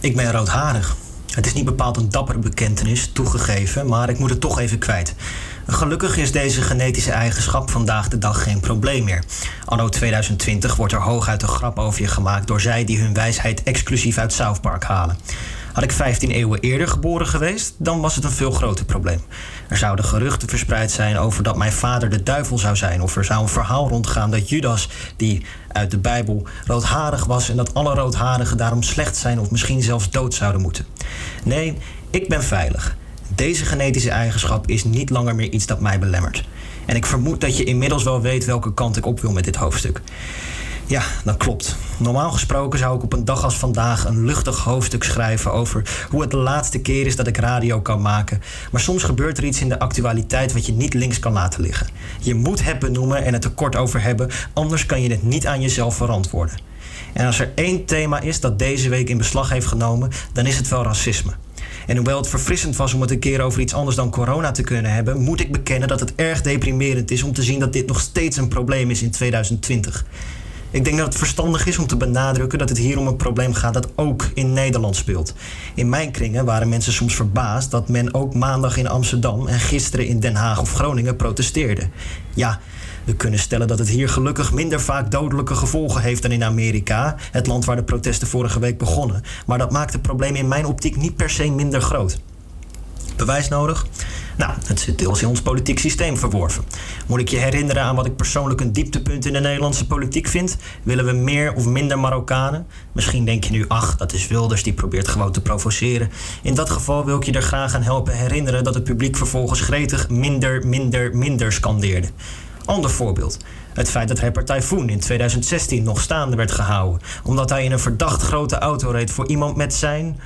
ik ben roodharig. Het is niet bepaald een dappere bekentenis, toegegeven, maar ik moet het toch even kwijt. Gelukkig is deze genetische eigenschap vandaag de dag geen probleem meer. Anno 2020 wordt er hooguit een grap over je gemaakt door zij die hun wijsheid exclusief uit South Park halen. Had ik 15 eeuwen eerder geboren geweest, dan was het een veel groter probleem. Er zouden geruchten verspreid zijn over dat mijn vader de duivel zou zijn, of er zou een verhaal rondgaan dat Judas, die uit de Bijbel roodharig was en dat alle roodharigen daarom slecht zijn of misschien zelfs dood zouden moeten. Nee, ik ben veilig. Deze genetische eigenschap is niet langer meer iets dat mij belemmert. En ik vermoed dat je inmiddels wel weet welke kant ik op wil met dit hoofdstuk. Ja, dat klopt. Normaal gesproken zou ik op een dag als vandaag een luchtig hoofdstuk schrijven over hoe het de laatste keer is dat ik radio kan maken. Maar soms gebeurt er iets in de actualiteit wat je niet links kan laten liggen. Je moet het benoemen en het er kort over hebben, anders kan je het niet aan jezelf verantwoorden. En als er één thema is dat deze week in beslag heeft genomen, dan is het wel racisme. En hoewel het verfrissend was om het een keer over iets anders dan corona te kunnen hebben, moet ik bekennen dat het erg deprimerend is om te zien dat dit nog steeds een probleem is in 2020. Ik denk dat het verstandig is om te benadrukken dat het hier om een probleem gaat dat ook in Nederland speelt. In mijn kringen waren mensen soms verbaasd dat men ook maandag in Amsterdam en gisteren in Den Haag of Groningen protesteerde. Ja, we kunnen stellen dat het hier gelukkig minder vaak dodelijke gevolgen heeft dan in Amerika, het land waar de protesten vorige week begonnen. Maar dat maakt het probleem in mijn optiek niet per se minder groot. Bewijs nodig? Nou, het zit deels in ons politiek systeem verworven. Moet ik je herinneren aan wat ik persoonlijk een dieptepunt in de Nederlandse politiek vind? Willen we meer of minder Marokkanen? Misschien denk je nu, ach, dat is Wilders, die probeert gewoon te provoceren. In dat geval wil ik je er graag aan helpen herinneren dat het publiek vervolgens gretig minder, minder, minder scandeerde. Ander voorbeeld. Het feit dat rapper Typhoon in 2016 nog staande werd gehouden. Omdat hij in een verdacht grote auto reed voor iemand met zijn...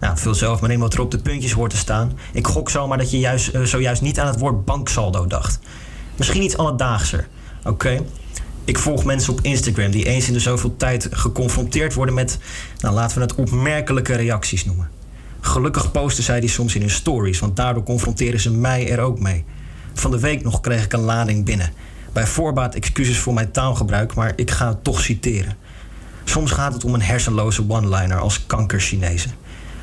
Nou, vul zelf maar in wat er op de puntjes hoort te staan. Ik gok zomaar dat je juist, eh, zojuist niet aan het woord banksaldo dacht. Misschien iets alledaagser. Oké? Ik volg mensen op Instagram die eens in de zoveel tijd geconfronteerd worden met... Nou, laten we het opmerkelijke reacties noemen. Gelukkig posten zij die soms in hun stories, want daardoor confronteren ze mij er ook mee. Van de week nog kreeg ik een lading binnen. Bij voorbaat excuses voor mijn taalgebruik, maar ik ga het toch citeren. Soms gaat het om een hersenloze one-liner als kanker Chinezen.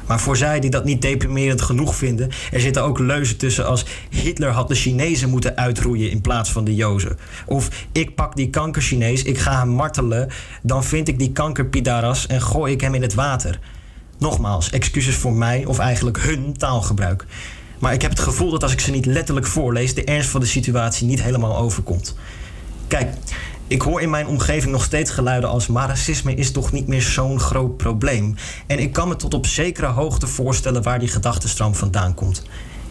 Maar voor zij die dat niet deprimerend genoeg vinden, er zitten ook leuzen tussen als Hitler had de Chinezen moeten uitroeien in plaats van de Jozen. Of ik pak die kanker Chinees, ik ga hem martelen, dan vind ik die kanker Pidaras en gooi ik hem in het water. Nogmaals, excuses voor mij of eigenlijk hun taalgebruik. Maar ik heb het gevoel dat als ik ze niet letterlijk voorlees, de ernst van de situatie niet helemaal overkomt. Kijk, ik hoor in mijn omgeving nog steeds geluiden als... maar racisme is toch niet meer zo'n groot probleem. En ik kan me tot op zekere hoogte voorstellen waar die gedachtenstroom vandaan komt.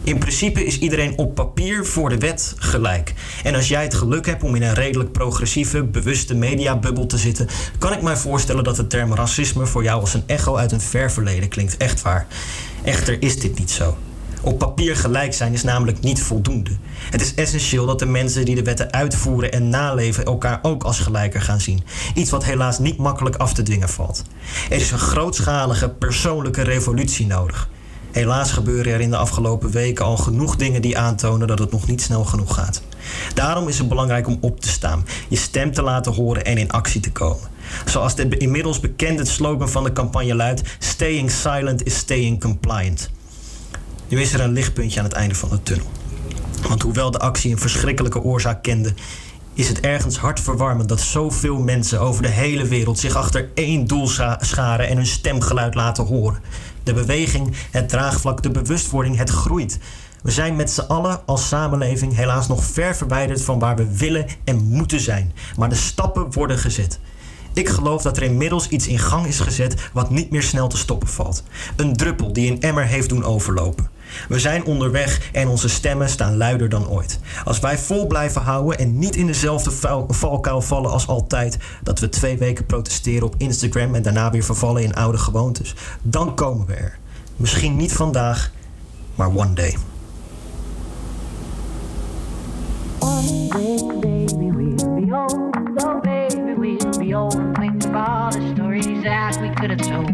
In principe is iedereen op papier voor de wet gelijk. En als jij het geluk hebt om in een redelijk progressieve, bewuste mediabubbel te zitten... kan ik mij voorstellen dat de term racisme voor jou als een echo uit een ver verleden klinkt. Echt waar. Echter is dit niet zo. Op papier gelijk zijn is namelijk niet voldoende. Het is essentieel dat de mensen die de wetten uitvoeren en naleven elkaar ook als gelijker gaan zien. Iets wat helaas niet makkelijk af te dwingen valt. Er is een grootschalige persoonlijke revolutie nodig. Helaas gebeuren er in de afgelopen weken al genoeg dingen die aantonen dat het nog niet snel genoeg gaat. Daarom is het belangrijk om op te staan, je stem te laten horen en in actie te komen. Zoals de inmiddels bekende slogan van de campagne luidt: Staying silent is staying compliant. Nu is er een lichtpuntje aan het einde van de tunnel. Want hoewel de actie een verschrikkelijke oorzaak kende, is het ergens hartverwarmend dat zoveel mensen over de hele wereld zich achter één doel scha- scharen en hun stemgeluid laten horen. De beweging, het draagvlak, de bewustwording, het groeit. We zijn met z'n allen als samenleving helaas nog ver verwijderd van waar we willen en moeten zijn. Maar de stappen worden gezet. Ik geloof dat er inmiddels iets in gang is gezet wat niet meer snel te stoppen valt. Een druppel die een emmer heeft doen overlopen. We zijn onderweg en onze stemmen staan luider dan ooit. Als wij vol blijven houden en niet in dezelfde valkuil vallen als altijd, dat we twee weken protesteren op Instagram en daarna weer vervallen in oude gewoontes, dan komen we er. Misschien niet vandaag, maar one day. One day, baby, we'll be old. Oh, baby, we'll be old. Of all the stories that we could have told.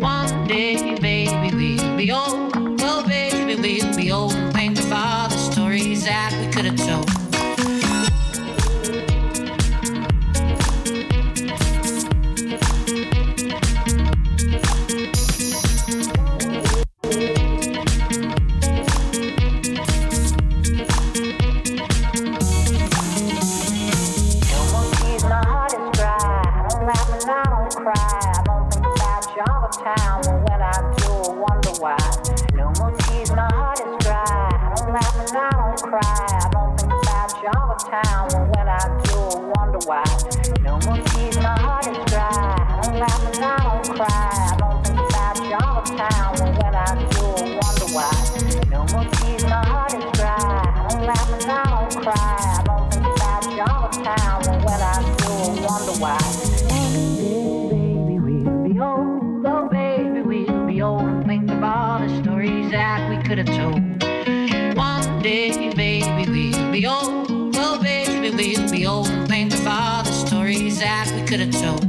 One day, baby, we'll be old. Oh, baby, we'll be old. And think of all the stories that we could have told. That we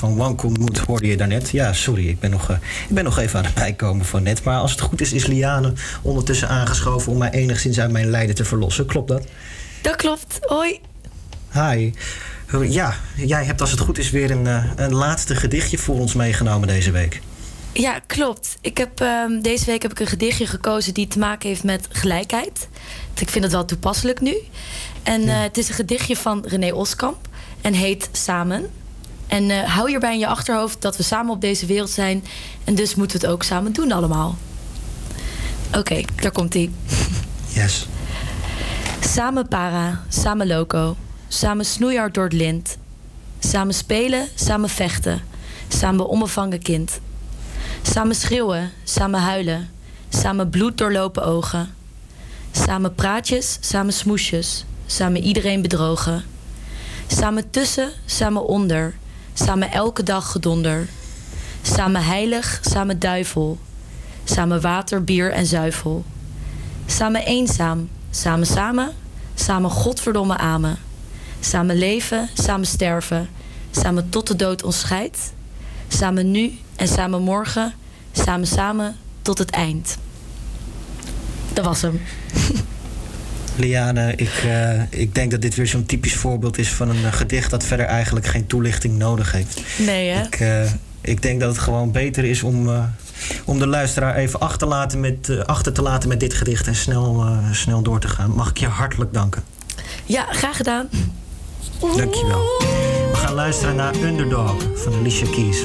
van Cool Mood hoorde je daarnet. Ja, sorry, ik ben, nog, eh, ik ben nog even aan het bijkomen van net. Maar als het goed is, is Liane ondertussen aangeschoven om mij enigszins uit mijn lijden te verlossen. Klopt dat? Dat klopt. Hoi. Hi. Ja, jij hebt als het goed is weer een, eh, een laatste gedichtje voor ons meegenomen deze week. Ja, klopt. Ik heb, ehm, deze week heb ik een gedichtje gekozen die te maken heeft met gelijkheid. Ik vind het wel toepasselijk nu. En eh, het is een gedichtje van René Oskamp en heet Samen. En eh, hou hierbij in je achterhoofd dat we samen op deze wereld zijn. En dus moeten we het ook samen doen allemaal. Oké, daar komt ie. Yes. Samen para, samen loco. Samen snoeihard door het lint. Samen spelen, samen vechten. Samen onbevangen kind. Samen schreeuwen, samen huilen. Samen bloed doorlopen ogen. Samen praatjes, samen smoesjes. Samen iedereen bedrogen. Samen tussen, samen onder. Samen elke dag gedonder. Samen heilig, samen duivel. Samen water, bier en zuivel. Samen eenzaam, samen samen. Samen godverdomme amen. Samen leven, samen sterven. Samen tot de dood ons scheidt. Samen nu en samen morgen. Samen samen tot het eind. Dat was hem. Liane, ik, eh, ik denk dat dit weer zo'n typisch voorbeeld is van een eh, gedicht dat verder eigenlijk geen toelichting nodig heeft. Nee, hè? Ik, eh, ik denk dat het gewoon beter is om, om de luisteraar even achter, laten met, achter te laten met dit gedicht en snel, snel door te gaan. Mag ik je hartelijk danken. Ja, graag gedaan. Dankjewel. We gaan luisteren naar Underdog van Alicia Keys.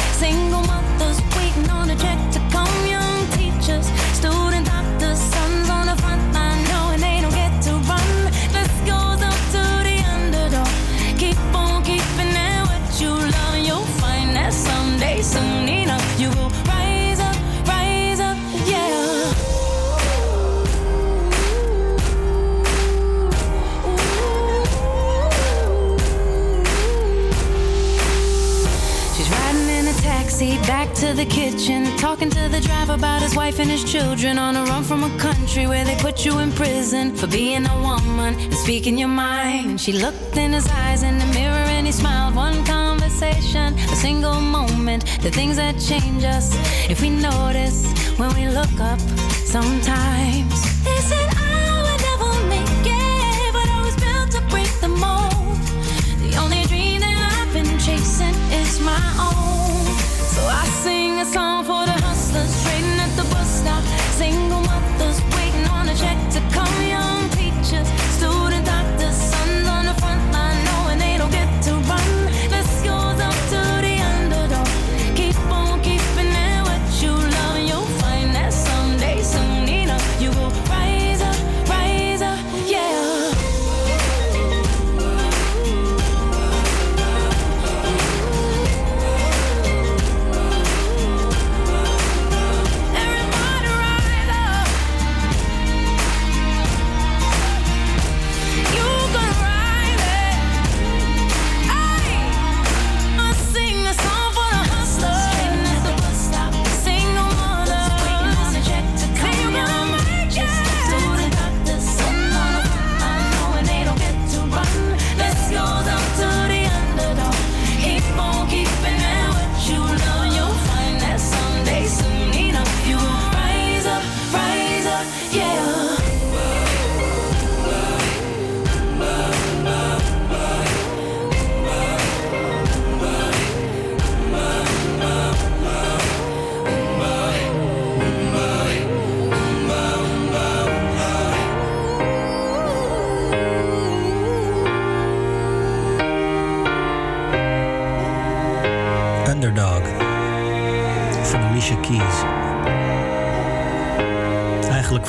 Children on a run from a country where they put you in prison for being a woman and speaking your mind. She looked in his eyes in the mirror and he smiled. One conversation, a single moment, the things that change us if we notice when we look up sometimes. They said I would never make it, but I was built to break the mold. The only dream that I've been chasing is my own. So I sing a song for the hustlers trading at the not sing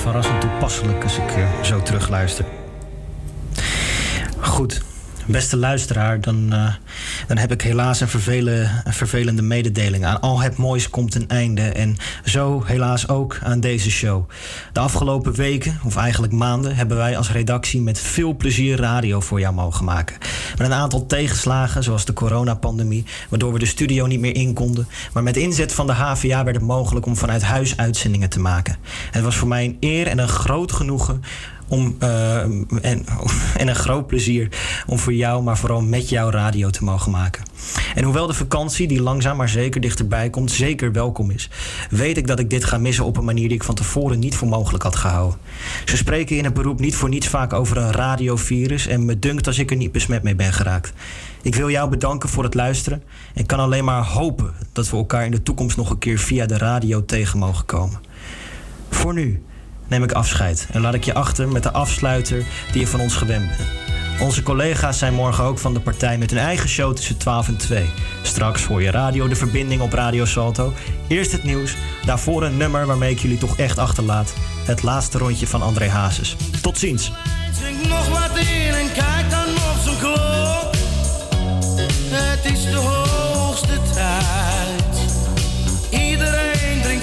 verrassend toepasselijk als ik eh, zo terugluister. Goed, beste luisteraar, dan, eh, dan heb ik helaas een, vervele, een vervelende mededeling. Aan al het moois komt een einde. En zo helaas ook aan deze show. De afgelopen weken, of eigenlijk maanden, hebben wij als redactie met veel plezier radio voor jou mogen maken. Met een aantal tegenslagen, zoals de coronapandemie, waardoor we de studio niet meer in konden. Maar met inzet van de HVA werd het mogelijk om vanuit huis uitzendingen te maken. Het was voor mij een eer en een groot genoegen om, eh, en, en een groot plezier om voor jou, maar vooral met jou radio te mogen maken. En hoewel de vakantie, die langzaam maar zeker dichterbij komt, zeker welkom is, weet ik dat ik dit ga missen op een manier die ik van tevoren niet voor mogelijk had gehouden. Ze spreken in het beroep niet voor niets vaak over een radiovirus en me dunkt als ik er niet besmet mee ben geraakt. Ik wil jou bedanken voor het luisteren en kan alleen maar hopen dat we elkaar in de toekomst nog een keer via de radio tegen mogen komen. Voor nu neem ik afscheid en laat ik je achter met de afsluiter die je van ons gewend bent. Onze collega's zijn morgen ook van de partij met hun eigen show tussen 12 en 2. Straks voor je radio de verbinding op Radio Salto. Eerst het nieuws, daarvoor een nummer waarmee ik jullie toch echt achterlaat. Het laatste rondje van André Hazes. Tot ziens.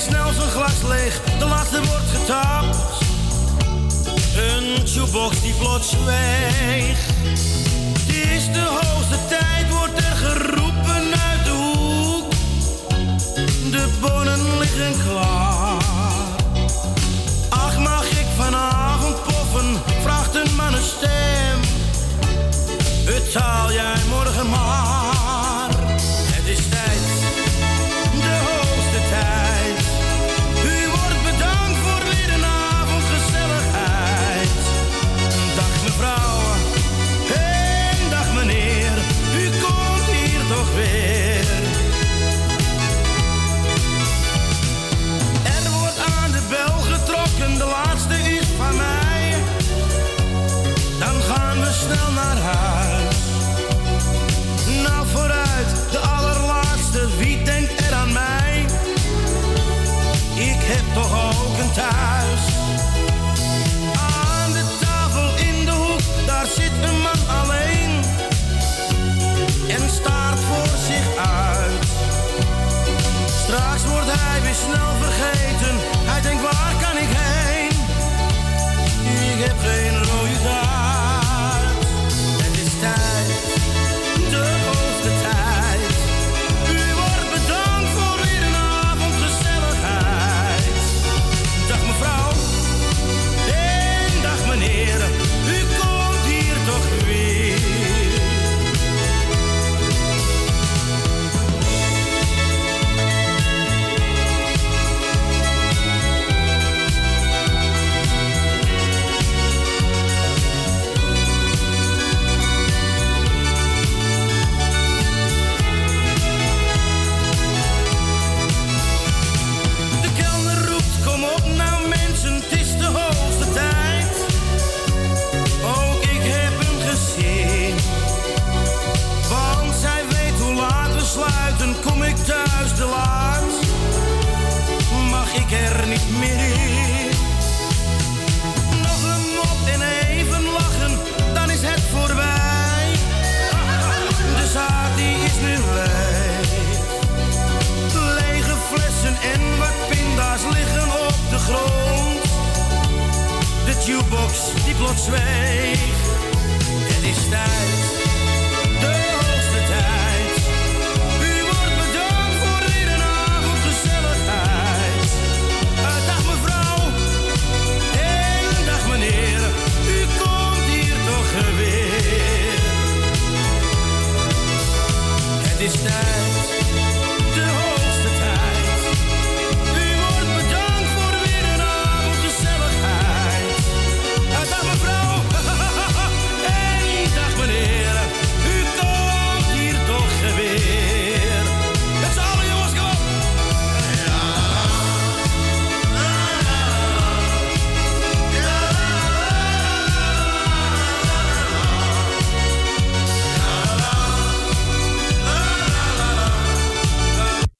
Snel zijn glas leeg, de laatste wordt getapt. Een jukebox die plots zweeg. Het is de hoogste tijd, wordt er geroepen uit de hoek. De bonnen liggen klaar. Ach, mag ik vanavond poffen? Vraagt een man een stem. Betaal jij morgen maar. Plots tijd